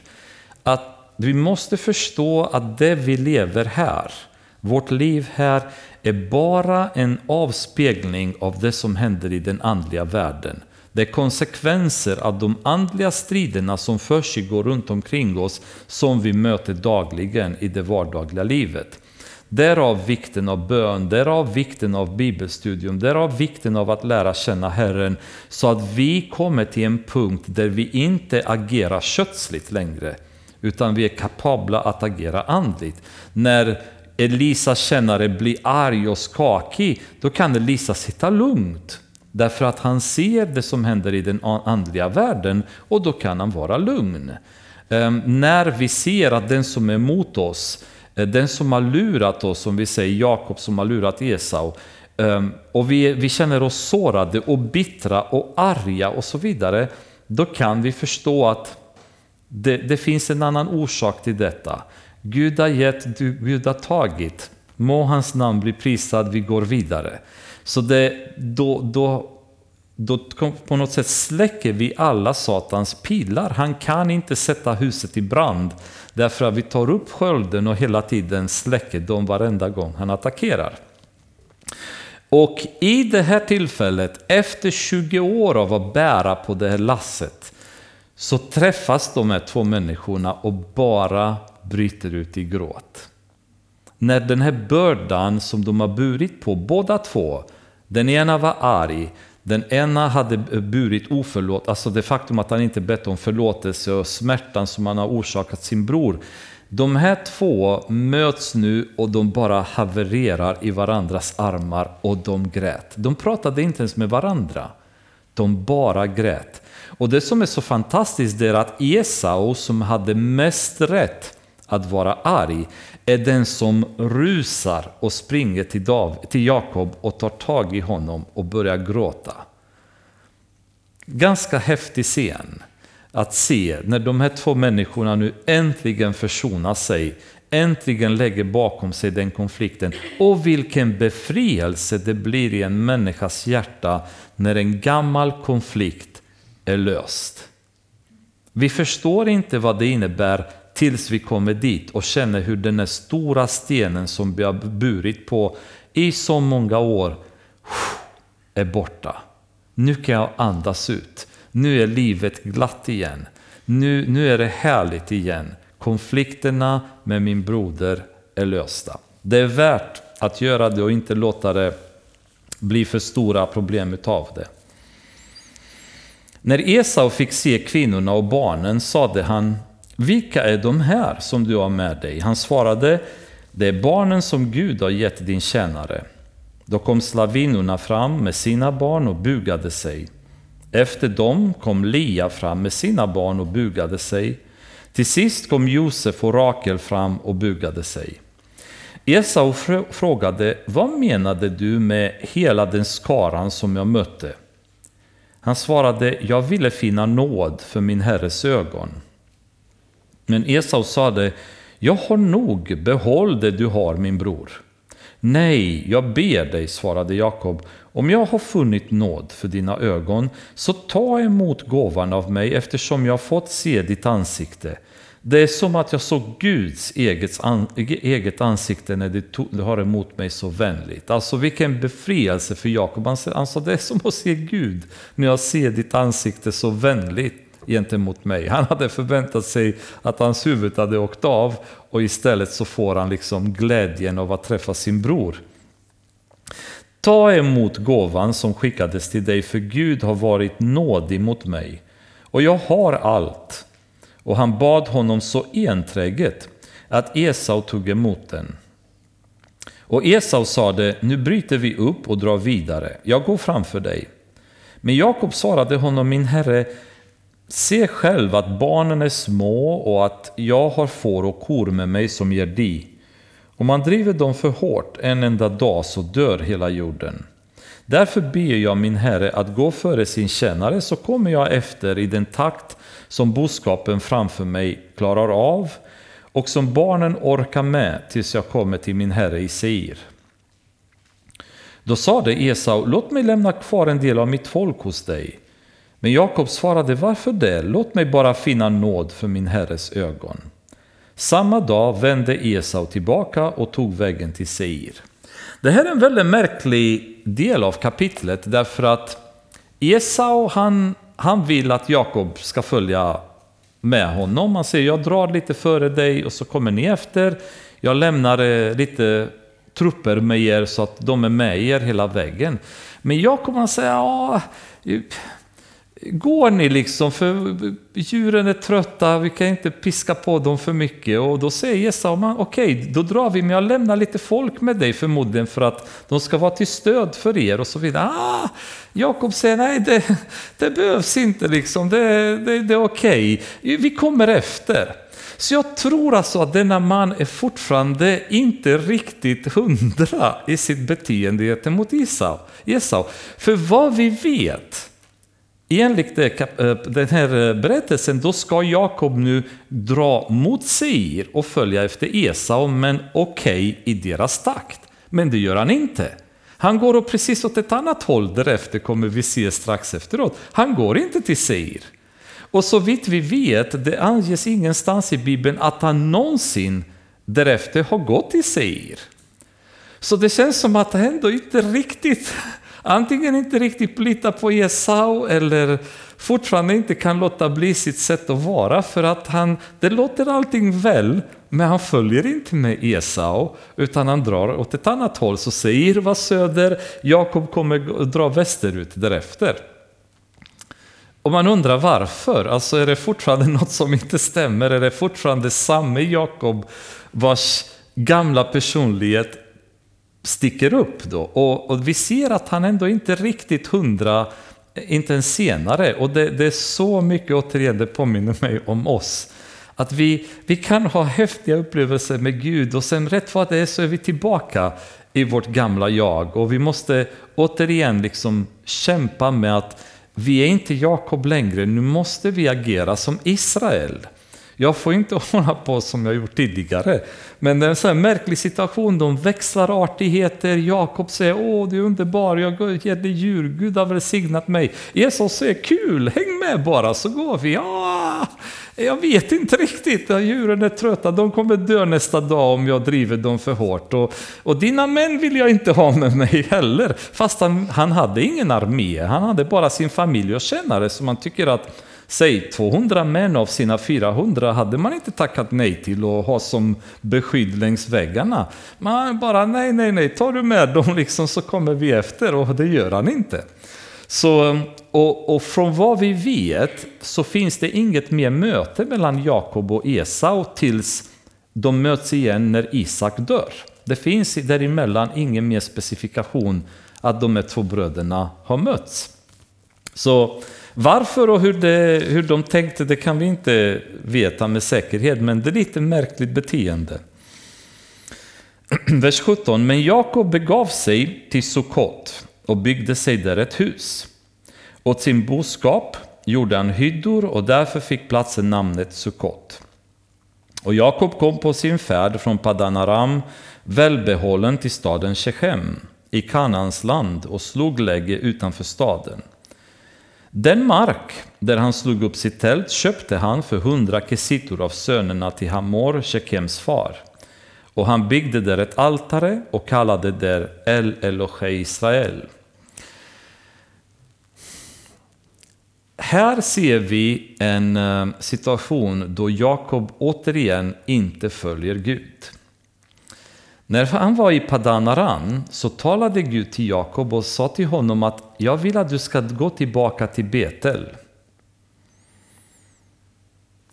Att vi måste förstå att det vi lever här, vårt liv här, är bara en avspegling av det som händer i den andliga världen. Det är konsekvenser av de andliga striderna som försiggår runt omkring oss som vi möter dagligen i det vardagliga livet. Därav vikten av bön, därav vikten av bibelstudium, därav vikten av att lära känna Herren så att vi kommer till en punkt där vi inte agerar kötsligt längre utan vi är kapabla att agera andligt. När Elisa kännare blir arg och skakig, då kan Elisa sitta lugnt. Därför att han ser det som händer i den andliga världen och då kan han vara lugn. Ehm, när vi ser att den som är emot oss, eh, den som har lurat oss, som vi säger Jakob som har lurat Esau, ehm, och vi, vi känner oss sårade och bittra och arga och så vidare, då kan vi förstå att det, det finns en annan orsak till detta. Gud har gett, Gud har tagit. Må hans namn bli prisad, vi går vidare. Så det, då, då, då på något sätt släcker vi alla Satans pilar. Han kan inte sätta huset i brand därför att vi tar upp skölden och hela tiden släcker dem varenda gång han attackerar. Och i det här tillfället, efter 20 år av att bära på det här lasset, så träffas de här två människorna och bara bryter ut i gråt. När den här bördan som de har burit på, båda två, den ena var arg, den ena hade burit oförlåt, alltså det faktum att han inte bett om förlåtelse och smärtan som han har orsakat sin bror. De här två möts nu och de bara havererar i varandras armar och de grät. De pratade inte ens med varandra. De bara grät. Och det som är så fantastiskt är att Esau som hade mest rätt att vara arg är den som rusar och springer till, Dav, till Jakob och tar tag i honom och börjar gråta. Ganska häftig scen att se när de här två människorna nu äntligen försonar sig, äntligen lägger bakom sig den konflikten. Och vilken befrielse det blir i en människas hjärta när en gammal konflikt är löst. Vi förstår inte vad det innebär tills vi kommer dit och känner hur den här stora stenen som vi har burit på i så många år är borta. Nu kan jag andas ut. Nu är livet glatt igen. Nu, nu är det härligt igen. Konflikterna med min broder är lösta. Det är värt att göra det och inte låta det bli för stora problem utav det. När Esau fick se kvinnorna och barnen sade han vilka är de här som du har med dig? Han svarade, det är barnen som Gud har gett din tjänare. Då kom slavinnorna fram med sina barn och bugade sig. Efter dem kom Lia fram med sina barn och bugade sig. Till sist kom Josef och Rakel fram och bugade sig. Esau frågade, vad menade du med hela den skaran som jag mötte? Han svarade, jag ville finna nåd för min herres ögon. Men Esau sade, jag har nog, behåll det du har min bror. Nej, jag ber dig, svarade Jakob, om jag har funnit nåd för dina ögon, så ta emot gåvan av mig eftersom jag fått se ditt ansikte. Det är som att jag såg Guds eget ansikte när du har emot mig så vänligt. Alltså vilken befrielse för Jakob. Han sa det är som att se Gud när jag ser ditt ansikte så vänligt gentemot mig. Han hade förväntat sig att hans huvud hade åkt av och istället så får han liksom glädjen av att träffa sin bror. Ta emot gåvan som skickades till dig, för Gud har varit nådig mot mig. Och jag har allt. och han bad honom så enträget att Esau tog emot den. Och Esau sade, nu bryter vi upp och drar vidare, jag går framför dig. Men Jakob svarade honom, min herre, se själv att barnen är små och att jag har får och kor med mig som ger di. Om man driver dem för hårt en enda dag så dör hela jorden. Därför ber jag min herre att gå före sin tjänare så kommer jag efter i den takt som boskapen framför mig klarar av och som barnen orkar med tills jag kommer till min herre i Seir. Då sade Esau, låt mig lämna kvar en del av mitt folk hos dig. Men Jakob svarade, varför det? Låt mig bara finna nåd för min herres ögon. Samma dag vände Esau tillbaka och tog vägen till Seir. Det här är en väldigt märklig del av kapitlet därför att Esau han, han vill att Jakob ska följa med honom. Han säger jag drar lite före dig och så kommer ni efter. Jag lämnar eh, lite trupper med er så att de är med er hela vägen. Men Jakob han säger ja, Går ni liksom, för djuren är trötta, vi kan inte piska på dem för mycket. Och då säger Esau, okej, okay, då drar vi, men jag lämnar lite folk med dig förmodligen för att de ska vara till stöd för er och så vidare. Ah, Jakob säger, nej det, det behövs inte liksom, det, det, det är okej, okay. vi kommer efter. Så jag tror alltså att denna man är fortfarande inte riktigt hundra i sitt beteende gentemot Esau. För vad vi vet Enligt eh, eh, den här eh, berättelsen, då ska Jakob nu dra mot Seir och följa efter Esau, men okej okay, i deras takt. Men det gör han inte. Han går precis åt ett annat håll därefter, kommer vi se strax efteråt. Han går inte till Seir. Och så vitt vi vet, det anges ingenstans i Bibeln att han någonsin därefter har gått till Seir. Så det känns som att han ändå inte riktigt antingen inte riktigt litar på Esau eller fortfarande inte kan låta bli sitt sätt att vara för att han, det låter allting väl, men han följer inte med Esau utan han drar åt ett annat håll. Så Seir var söder, Jakob kommer dra västerut därefter. Och man undrar varför, alltså är det fortfarande något som inte stämmer? Är det fortfarande samme Jakob vars gamla personlighet sticker upp då. Och, och, vi ser att han ändå inte riktigt hundra, eh, inte ens senare. Och det, det är så mycket, återigen, det påminner mig om oss. Att vi, vi kan ha häftiga upplevelser med Gud och sen rätt vad det är så är vi tillbaka i vårt gamla jag. Och vi måste återigen liksom kämpa med att vi är inte Jakob längre, nu måste vi agera som Israel. Jag får inte hålla på som jag gjort tidigare. Men det är en sån här märklig situation, de växlar artigheter. Jakob säger åh du är underbar, jag ger dig djur, Gud har välsignat mig. Jesus säger kul, häng med bara så går vi. Ja, jag vet inte riktigt, djuren är trötta, de kommer dö nästa dag om jag driver dem för hårt. Och, och dina män vill jag inte ha med mig heller. Fast han, han hade ingen armé, han hade bara sin familj och tjänare som man tycker att Säg 200 män av sina 400 hade man inte tackat nej till att ha som beskydd längs väggarna. Man bara nej, nej, nej, tar du med dem liksom så kommer vi efter och det gör han inte. Så, och, och från vad vi vet så finns det inget mer möte mellan Jakob och Esau tills de möts igen när Isak dör. Det finns däremellan ingen mer specifikation att de här två bröderna har mötts. Så varför och hur, det, hur de tänkte det kan vi inte veta med säkerhet, men det är lite märkligt beteende. Vers 17. Men Jakob begav sig till Sukkot och byggde sig där ett hus. Åt sin boskap gjorde han hyddor och därför fick platsen namnet Sukkot. Och Jakob kom på sin färd från Padanaram välbehållen till staden Shechem i Kanans land och slog läge utanför staden. Den mark där han slog upp sitt tält köpte han för hundra kesitor av sönerna till Hamor, Shekems far. Och han byggde där ett altare och kallade det El Elohe Israel. Här ser vi en eh, situation då Jakob återigen inte följer Gud. När han var i Padanaran så talade Gud till Jakob och sa till honom att jag vill att du ska gå tillbaka till Betel.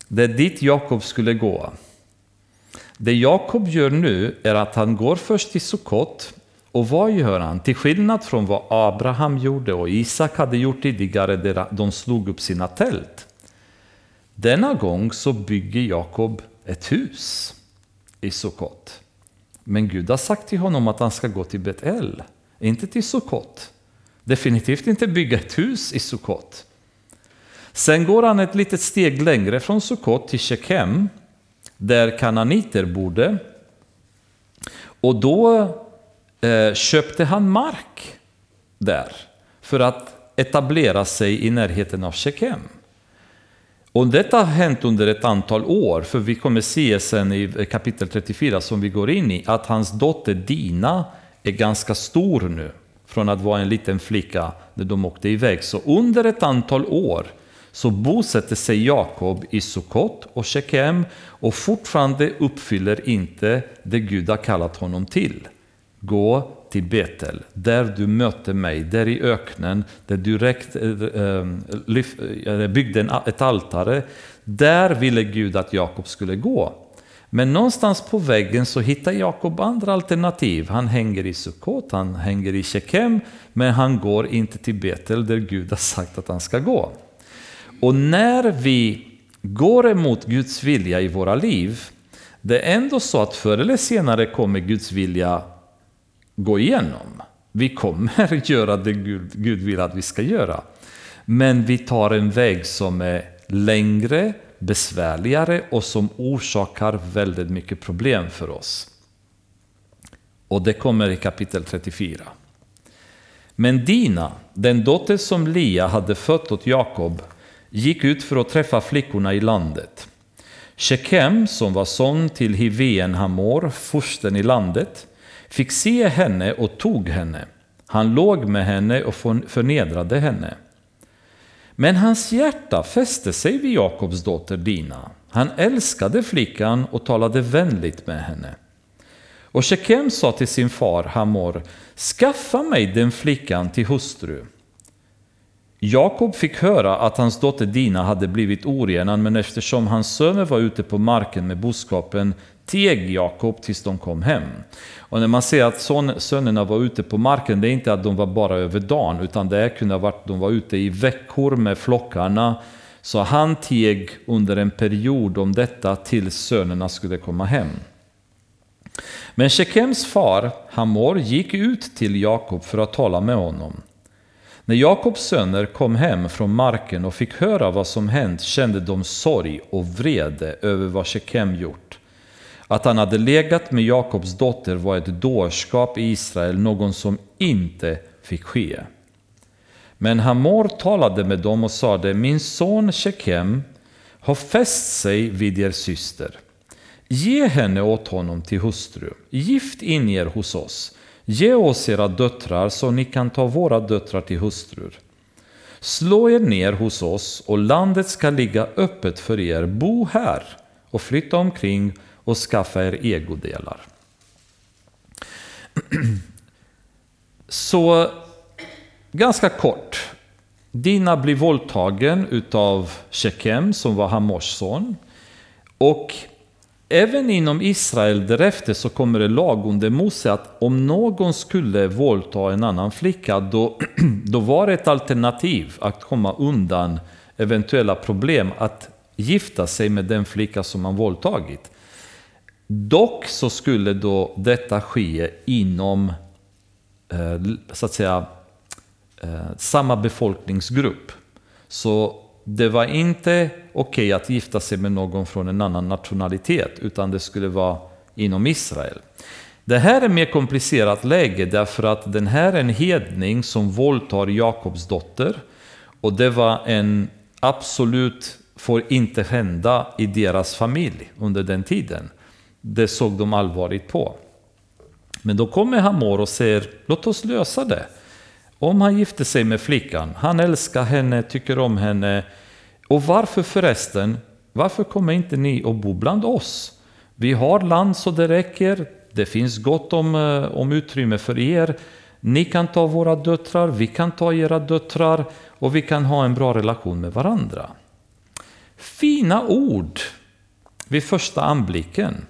Det är dit Jakob skulle gå. Det Jakob gör nu är att han går först till Sukkot och vad gör han? Till skillnad från vad Abraham gjorde och Isak hade gjort tidigare där de slog upp sina tält. Denna gång så bygger Jakob ett hus i Sukkot. Men Gud har sagt till honom att han ska gå till Betel, inte till Sukkot. Definitivt inte bygga ett hus i Sukkot. Sen går han ett litet steg längre från Sukkot till Shekem, där kananiter bodde. Och då eh, köpte han mark där för att etablera sig i närheten av Shekem. Och detta har hänt under ett antal år, för vi kommer se sen i kapitel 34 som vi går in i, att hans dotter Dina är ganska stor nu, från att vara en liten flicka när de åkte iväg. Så under ett antal år så bosätter sig Jakob i Sukkot och Shekem och fortfarande uppfyller inte det Gud har kallat honom till. Gå till Betel, där du mötte mig, där i öknen, där du räckt, äh, byggde ett altare. Där ville Gud att Jakob skulle gå. Men någonstans på väggen så hittar Jakob andra alternativ. Han hänger i Sukkot, han hänger i Shekem, men han går inte till Betel där Gud har sagt att han ska gå. Och när vi går emot Guds vilja i våra liv, det är ändå så att förr eller senare kommer Guds vilja gå igenom. Vi kommer göra det Gud, Gud vill att vi ska göra. Men vi tar en väg som är längre, besvärligare och som orsakar väldigt mycket problem för oss. Och det kommer i kapitel 34. Men Dina, den dotter som Lia hade fött åt Jakob, gick ut för att träffa flickorna i landet. Shekem, som var son till Hiveen Hamor, fursten i landet, fick se henne och tog henne. Han låg med henne och förnedrade henne. Men hans hjärta fäste sig vid Jakobs dotter Dina. Han älskade flickan och talade vänligt med henne. Och Shekem sa till sin far Hamor, skaffa mig den flickan till hustru. Jakob fick höra att hans dotter Dina hade blivit oren, men eftersom hans söner var ute på marken med boskapen teg Jakob tills de kom hem. Och när man ser att son, sönerna var ute på marken, det är inte att de var bara över dagen, utan det kunde ha varit att de var ute i veckor med flockarna. Så han teg under en period om detta tills sönerna skulle komma hem. Men Shekems far, Hamor, gick ut till Jakob för att tala med honom. När Jakobs söner kom hem från marken och fick höra vad som hänt kände de sorg och vrede över vad Shekem gjort. Att han hade legat med Jakobs dotter var ett dårskap i Israel, någon som inte fick ske. Men Hamor talade med dem och sade, min son Shekem har fäst sig vid er syster. Ge henne åt honom till hustru, gift in er hos oss Ge oss era döttrar så ni kan ta våra döttrar till hustrur. Slå er ner hos oss och landet ska ligga öppet för er. Bo här och flytta omkring och skaffa er egodelar. Så ganska kort. Dina blir våldtagen utav Shekem som var Hamors son. Och Även inom Israel därefter så kommer det lag under Mose att om någon skulle våldta en annan flicka då, då var det ett alternativ att komma undan eventuella problem att gifta sig med den flicka som man våldtagit. Dock så skulle då detta ske inom eh, så att säga eh, samma befolkningsgrupp. Så det var inte okej okay att gifta sig med någon från en annan nationalitet, utan det skulle vara inom Israel. Det här är mer komplicerat läge därför att den här är en hedning som våldtar Jakobs dotter. Och det var en absolut, får inte hända i deras familj under den tiden. Det såg de allvarligt på. Men då kommer Hamor och säger, låt oss lösa det. Om han gifter sig med flickan, han älskar henne, tycker om henne. Och varför förresten? Varför kommer inte ni och bo bland oss? Vi har land så det räcker. Det finns gott om, eh, om utrymme för er. Ni kan ta våra döttrar, vi kan ta era döttrar och vi kan ha en bra relation med varandra. Fina ord vid första anblicken.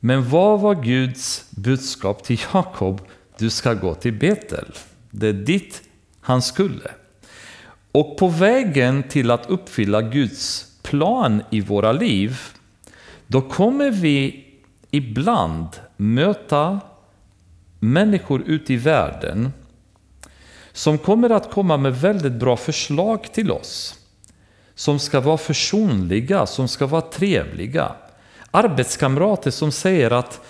Men vad var Guds budskap till Jakob? Du ska gå till Betel. Det är dit han skulle. Och på vägen till att uppfylla Guds plan i våra liv, då kommer vi ibland möta människor ute i världen som kommer att komma med väldigt bra förslag till oss. Som ska vara försonliga, som ska vara trevliga. Arbetskamrater som säger att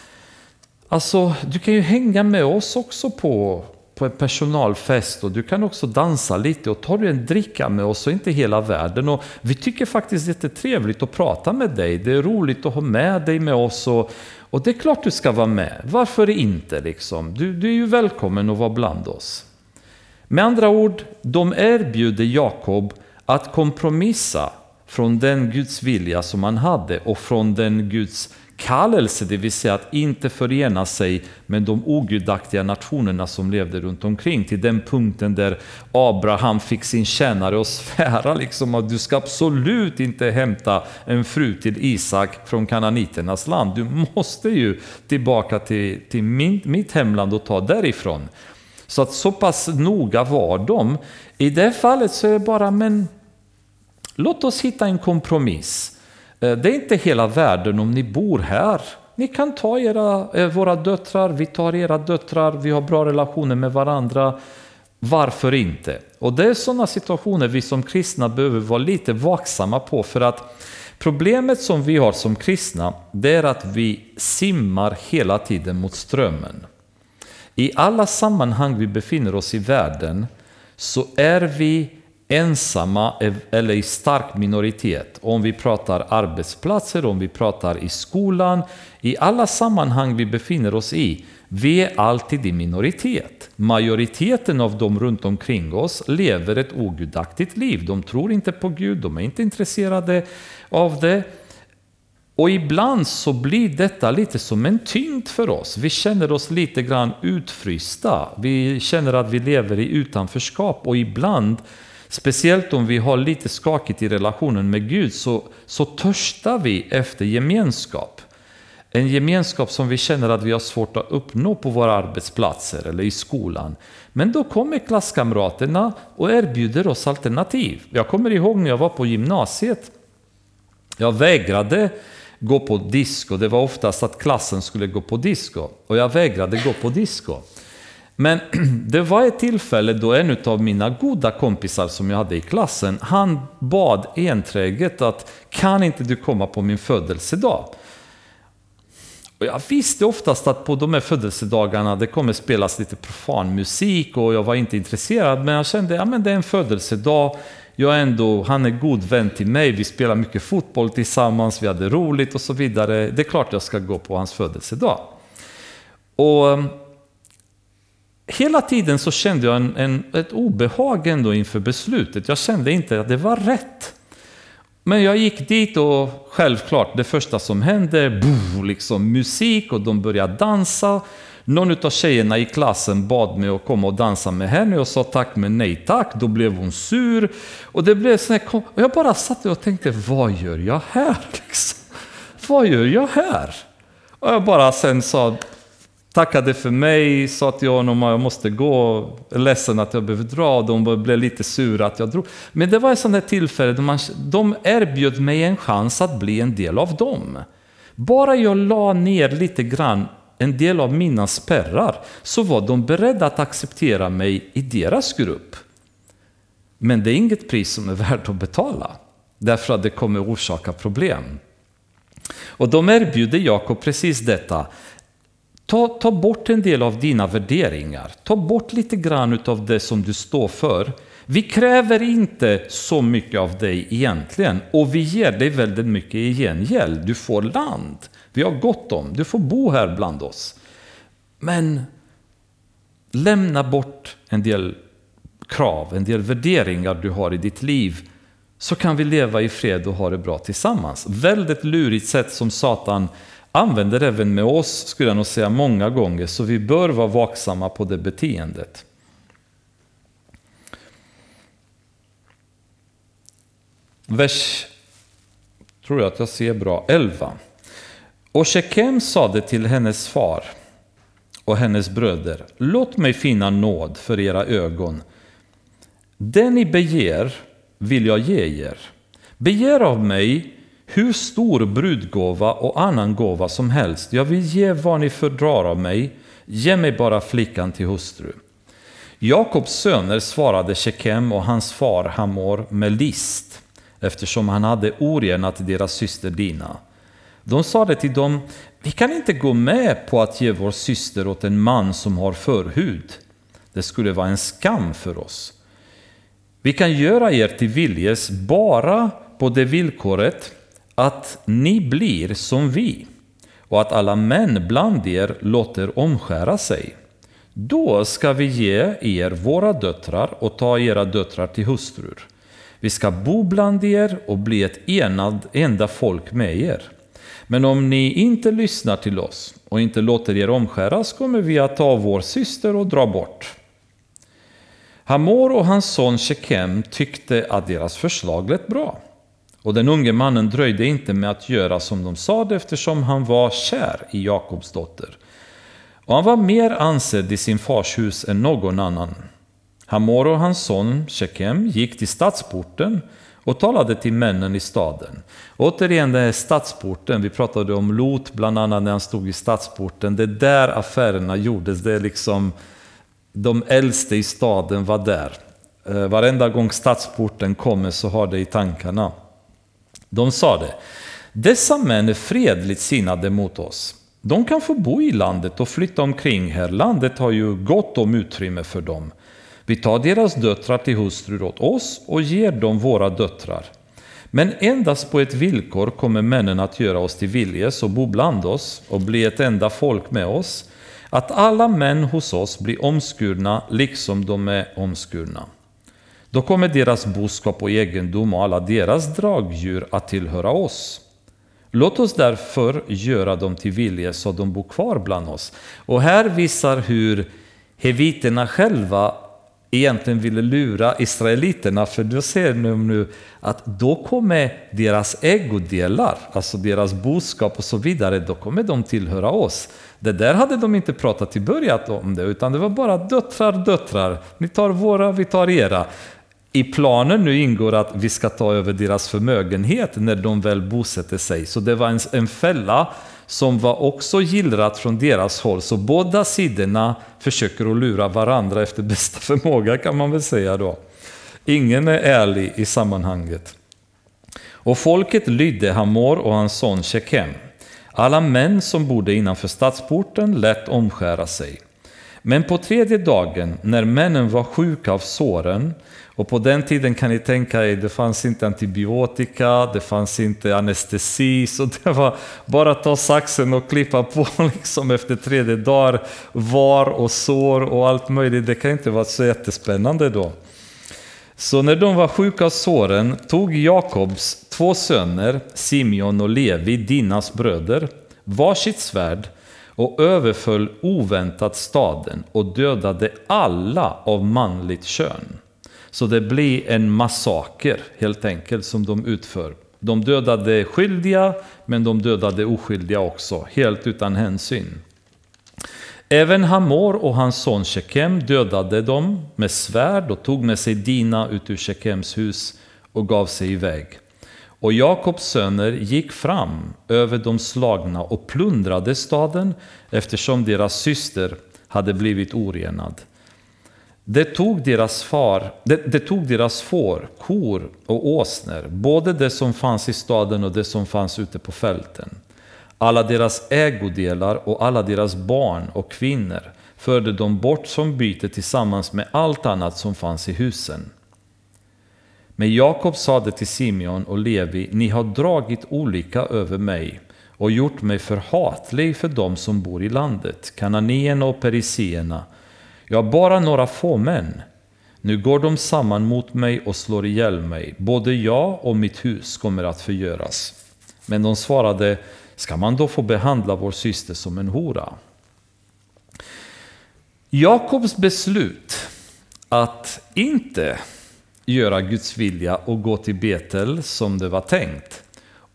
alltså, du kan ju hänga med oss också på, på en personalfest och du kan också dansa lite och tar du en dricka med oss och inte hela världen. Och vi tycker faktiskt att det är trevligt att prata med dig. Det är roligt att ha med dig med oss och, och det är klart du ska vara med. Varför inte liksom? Du, du är ju välkommen att vara bland oss. Med andra ord, de erbjuder Jakob att kompromissa från den Guds vilja som han hade och från den Guds kallelse, det vill säga att inte förena sig med de ogudaktiga nationerna som levde runt omkring till den punkten där Abraham fick sin tjänare att svära liksom att du ska absolut inte hämta en fru till Isak från kananiternas land. Du måste ju tillbaka till, till min, mitt hemland och ta därifrån. Så att så pass noga var de. I det fallet så är det bara, men låt oss hitta en kompromiss. Eh, det är inte hela världen om ni bor här. Ni kan ta era, eh, våra döttrar, vi tar era döttrar, vi har bra relationer med varandra. Varför inte? Och det är sådana situationer vi som kristna behöver vara lite vaksamma på för att problemet som vi har som kristna det är att vi simmar hela tiden mot strömmen. I alla sammanhang vi befinner oss i världen så är vi ensamma eller i stark minoritet. Om vi pratar arbetsplatser, om vi pratar i skolan, i alla sammanhang vi befinner oss i, vi är alltid i minoritet. Majoriteten av dem runt omkring oss lever ett ogudaktigt liv. De tror inte på Gud, de är inte intresserade av det. Och ibland så blir detta lite som en tyngd för oss. Vi känner oss lite grann utfrysta. Vi känner att vi lever i utanförskap och ibland, speciellt om vi har lite skakigt i relationen med Gud, så, så törstar vi efter gemenskap. En gemenskap som vi känner att vi har svårt att uppnå på våra arbetsplatser eller i skolan. Men då kommer klasskamraterna och erbjuder oss alternativ. Jag kommer ihåg när jag var på gymnasiet. Jag vägrade gå på disco. Det var oftast att klassen skulle gå på disco och jag vägrade gå på disco. Men det var ett tillfälle då en av mina goda kompisar som jag hade i klassen, han bad enträget att kan inte du komma på min födelsedag? Och jag visste oftast att på de här födelsedagarna det kommer spelas lite profan musik och jag var inte intresserad men jag kände att ja, det är en födelsedag jag är ändå, han är god vän till mig, vi spelar mycket fotboll tillsammans, vi hade roligt och så vidare. Det är klart jag ska gå på hans födelsedag. Och Hela tiden så kände jag en, en, ett obehag ändå inför beslutet. Jag kände inte att det var rätt. Men jag gick dit och självklart, det första som hände, boom, liksom musik och de började dansa. Någon av tjejerna i klassen bad mig att komma och dansa med henne och sa tack men nej tack. Då blev hon sur. Och det blev så här, och jag bara satt och tänkte, vad gör jag här? Liksom? Vad gör jag här? Och jag bara sen sa, tackade för mig, sa till honom att jag måste gå, är ledsen att jag behöver dra. De blev lite sura att jag drog. Men det var ett sånt här tillfälle då man, de erbjöd mig en chans att bli en del av dem. Bara jag la ner lite grann en del av mina spärrar så var de beredda att acceptera mig i deras grupp. Men det är inget pris som är värt att betala, därför att det kommer orsaka problem. Och de erbjuder Jakob precis detta. Ta, ta bort en del av dina värderingar, ta bort lite grann av det som du står för. Vi kräver inte så mycket av dig egentligen och vi ger dig väldigt mycket i gengäld. Du får land, vi har gott om, du får bo här bland oss. Men lämna bort en del krav, en del värderingar du har i ditt liv så kan vi leva i fred och ha det bra tillsammans. Väldigt lurigt sätt som Satan använder även med oss, skulle jag nog säga många gånger, så vi bör vara vaksamma på det beteendet. Vers tror jag att jag ser bra, 11. Och Shekem sade till hennes far och hennes bröder, låt mig finna nåd för era ögon. Det ni begär vill jag ge er. Begär av mig hur stor brudgåva och annan gåva som helst. Jag vill ge vad ni fördrar av mig. Ge mig bara flickan till hustru. Jakobs söner svarade Shekem och hans far Hamor med list eftersom han hade orenat deras syster Dina. De sade till dem, vi kan inte gå med på att ge vår syster åt en man som har förhud. Det skulle vara en skam för oss. Vi kan göra er till viljes bara på det villkoret att ni blir som vi och att alla män bland er låter omskära sig. Då ska vi ge er våra döttrar och ta era döttrar till hustrur. Vi ska bo bland er och bli ett enad, enda folk med er. Men om ni inte lyssnar till oss och inte låter er omskäras kommer vi att ta vår syster och dra bort. Hamor och hans son Shekem tyckte att deras förslag lät bra. Och den unge mannen dröjde inte med att göra som de sade eftersom han var kär i Jakobs dotter. Och han var mer ansedd i sin fars hus än någon annan. Hamor och hans son Shekem gick till stadsporten och talade till männen i staden. Återigen den här stadsporten, vi pratade om Lot bland annat när han stod i stadsporten. Det är där affärerna gjordes, det är liksom de äldste i staden var där. Eh, varenda gång stadsporten kommer så har det i tankarna. De sade, dessa män är fredligt sinnade mot oss. De kan få bo i landet och flytta omkring här. Landet har ju gott om utrymme för dem. Vi tar deras döttrar till hustrur åt oss och ger dem våra döttrar. Men endast på ett villkor kommer männen att göra oss till viljes och bo bland oss och bli ett enda folk med oss, att alla män hos oss blir omskurna liksom de är omskurna. Då kommer deras boskap och egendom och alla deras dragdjur att tillhöra oss. Låt oss därför göra dem till vilje så de bor kvar bland oss. Och här visar hur heviterna själva egentligen ville lura israeliterna, för då ser de nu att då kommer deras ägodelar, alltså deras boskap och så vidare, då kommer de tillhöra oss. Det där hade de inte pratat i början om det, utan det var bara döttrar, döttrar, ni tar våra, vi tar era. I planen nu ingår att vi ska ta över deras förmögenhet när de väl bosätter sig. Så det var en, en fälla som var också gillrat från deras håll. Så båda sidorna försöker att lura varandra efter bästa förmåga kan man väl säga då. Ingen är ärlig i sammanhanget. Och folket lydde Hamor och hans son Shekem. Alla män som bodde innanför stadsporten lät omskära sig. Men på tredje dagen, när männen var sjuka av såren, och på den tiden kan ni tänka er, det fanns inte antibiotika, det fanns inte anestesi, så det var bara att ta saxen och klippa på liksom efter tredje dagar, var och sår och allt möjligt. Det kan inte vara så jättespännande då. Så när de var sjuka av såren tog Jakobs två söner, Simeon och Levi, Dinas bröder, varsitt svärd och överföll oväntat staden och dödade alla av manligt kön. Så det blir en massaker helt enkelt som de utför. De dödade skyldiga, men de dödade oskyldiga också, helt utan hänsyn. Även Hamor och hans son Shekem dödade dem med svärd och tog med sig Dina ut ur Shekems hus och gav sig iväg. Och Jakobs söner gick fram över de slagna och plundrade staden eftersom deras syster hade blivit orenad. Det tog deras far, det, det, tog deras får, kor och åsnor, både det som fanns i staden och det som fanns ute på fälten. Alla deras ägodelar och alla deras barn och kvinnor förde de bort som byte tillsammans med allt annat som fanns i husen. Men Jakob sade till Simeon och Levi, ni har dragit olika över mig och gjort mig förhatlig för dem som bor i landet, kananierna och periseerna. Jag har bara några få män. Nu går de samman mot mig och slår ihjäl mig. Både jag och mitt hus kommer att förgöras. Men de svarade, ska man då få behandla vår syster som en hora? Jakobs beslut att inte göra Guds vilja och gå till Betel som det var tänkt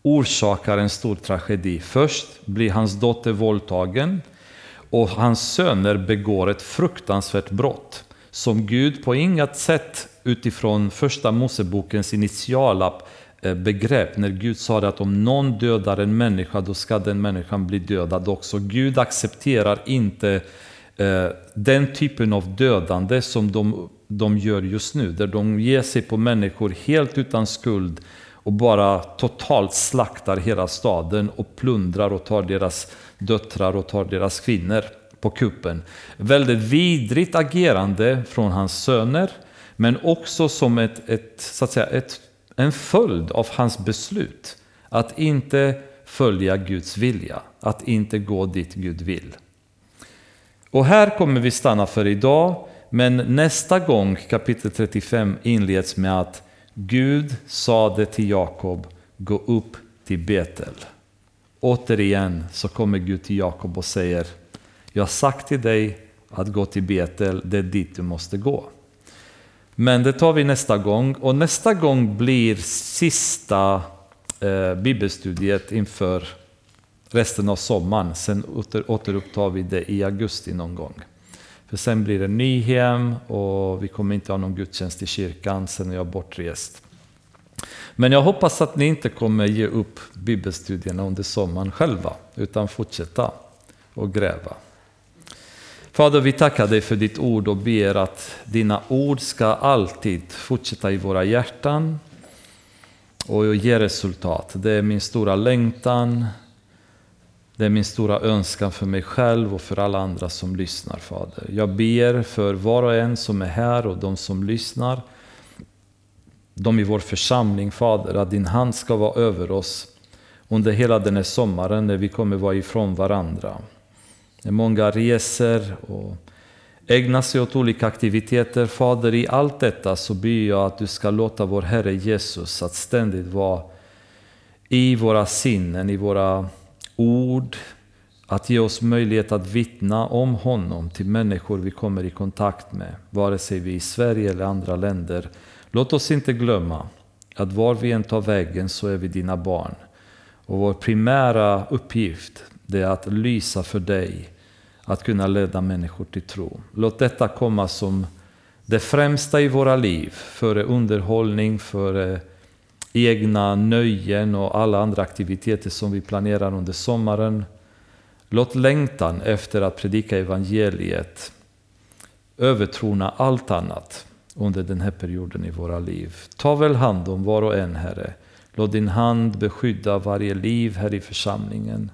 orsakar en stor tragedi. Först blir hans dotter våldtagen och hans söner begår ett fruktansvärt brott som Gud på inget sätt utifrån första Mosebokens initiala eh, begrepp när Gud sa att om någon dödar en människa då ska den människan bli dödad också. Gud accepterar inte eh, den typen av dödande som de, de gör just nu, där de ger sig på människor helt utan skuld och bara totalt slaktar hela staden och plundrar och tar deras döttrar och tar deras kvinnor på kuppen. Väldigt vidrigt agerande från hans söner, men också som ett, ett, så att säga, ett, en följd av hans beslut att inte följa Guds vilja, att inte gå dit Gud vill. Och här kommer vi stanna för idag, men nästa gång kapitel 35 inleds med att Gud sade till Jakob, gå upp till Betel. Återigen så kommer Gud till Jakob och säger, jag har sagt till dig att gå till Betel, det är dit du måste gå. Men det tar vi nästa gång och nästa gång blir sista eh, bibelstudiet inför resten av sommaren. Sen åter, återupptar vi det i augusti någon gång. För sen blir det Nyhem och vi kommer inte ha någon gudstjänst i kyrkan, sen är jag bortrest. Men jag hoppas att ni inte kommer ge upp bibelstudierna under sommaren själva, utan fortsätta och gräva. Fader, vi tackar dig för ditt ord och ber att dina ord ska alltid fortsätta i våra hjärtan och ge resultat. Det är min stora längtan, det är min stora önskan för mig själv och för alla andra som lyssnar, Fader. Jag ber för var och en som är här och de som lyssnar, de i vår församling, Fader, att din hand ska vara över oss under hela den här sommaren när vi kommer vara ifrån varandra. När många reser och ägnar sig åt olika aktiviteter. Fader, i allt detta så ber jag att du ska låta vår Herre Jesus att ständigt vara i våra sinnen, i våra ord, att ge oss möjlighet att vittna om honom till människor vi kommer i kontakt med, vare sig vi är i Sverige eller andra länder. Låt oss inte glömma att var vi än tar vägen så är vi dina barn. Och vår primära uppgift det är att lysa för dig, att kunna leda människor till tro. Låt detta komma som det främsta i våra liv, före underhållning, före egna nöjen och alla andra aktiviteter som vi planerar under sommaren. Låt längtan efter att predika evangeliet övertrona allt annat under den här perioden i våra liv. Ta väl hand om var och en, Herre. Låt din hand beskydda varje liv här i församlingen.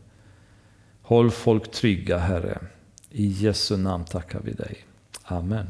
Håll folk trygga, Herre. I Jesu namn tackar vi dig. Amen.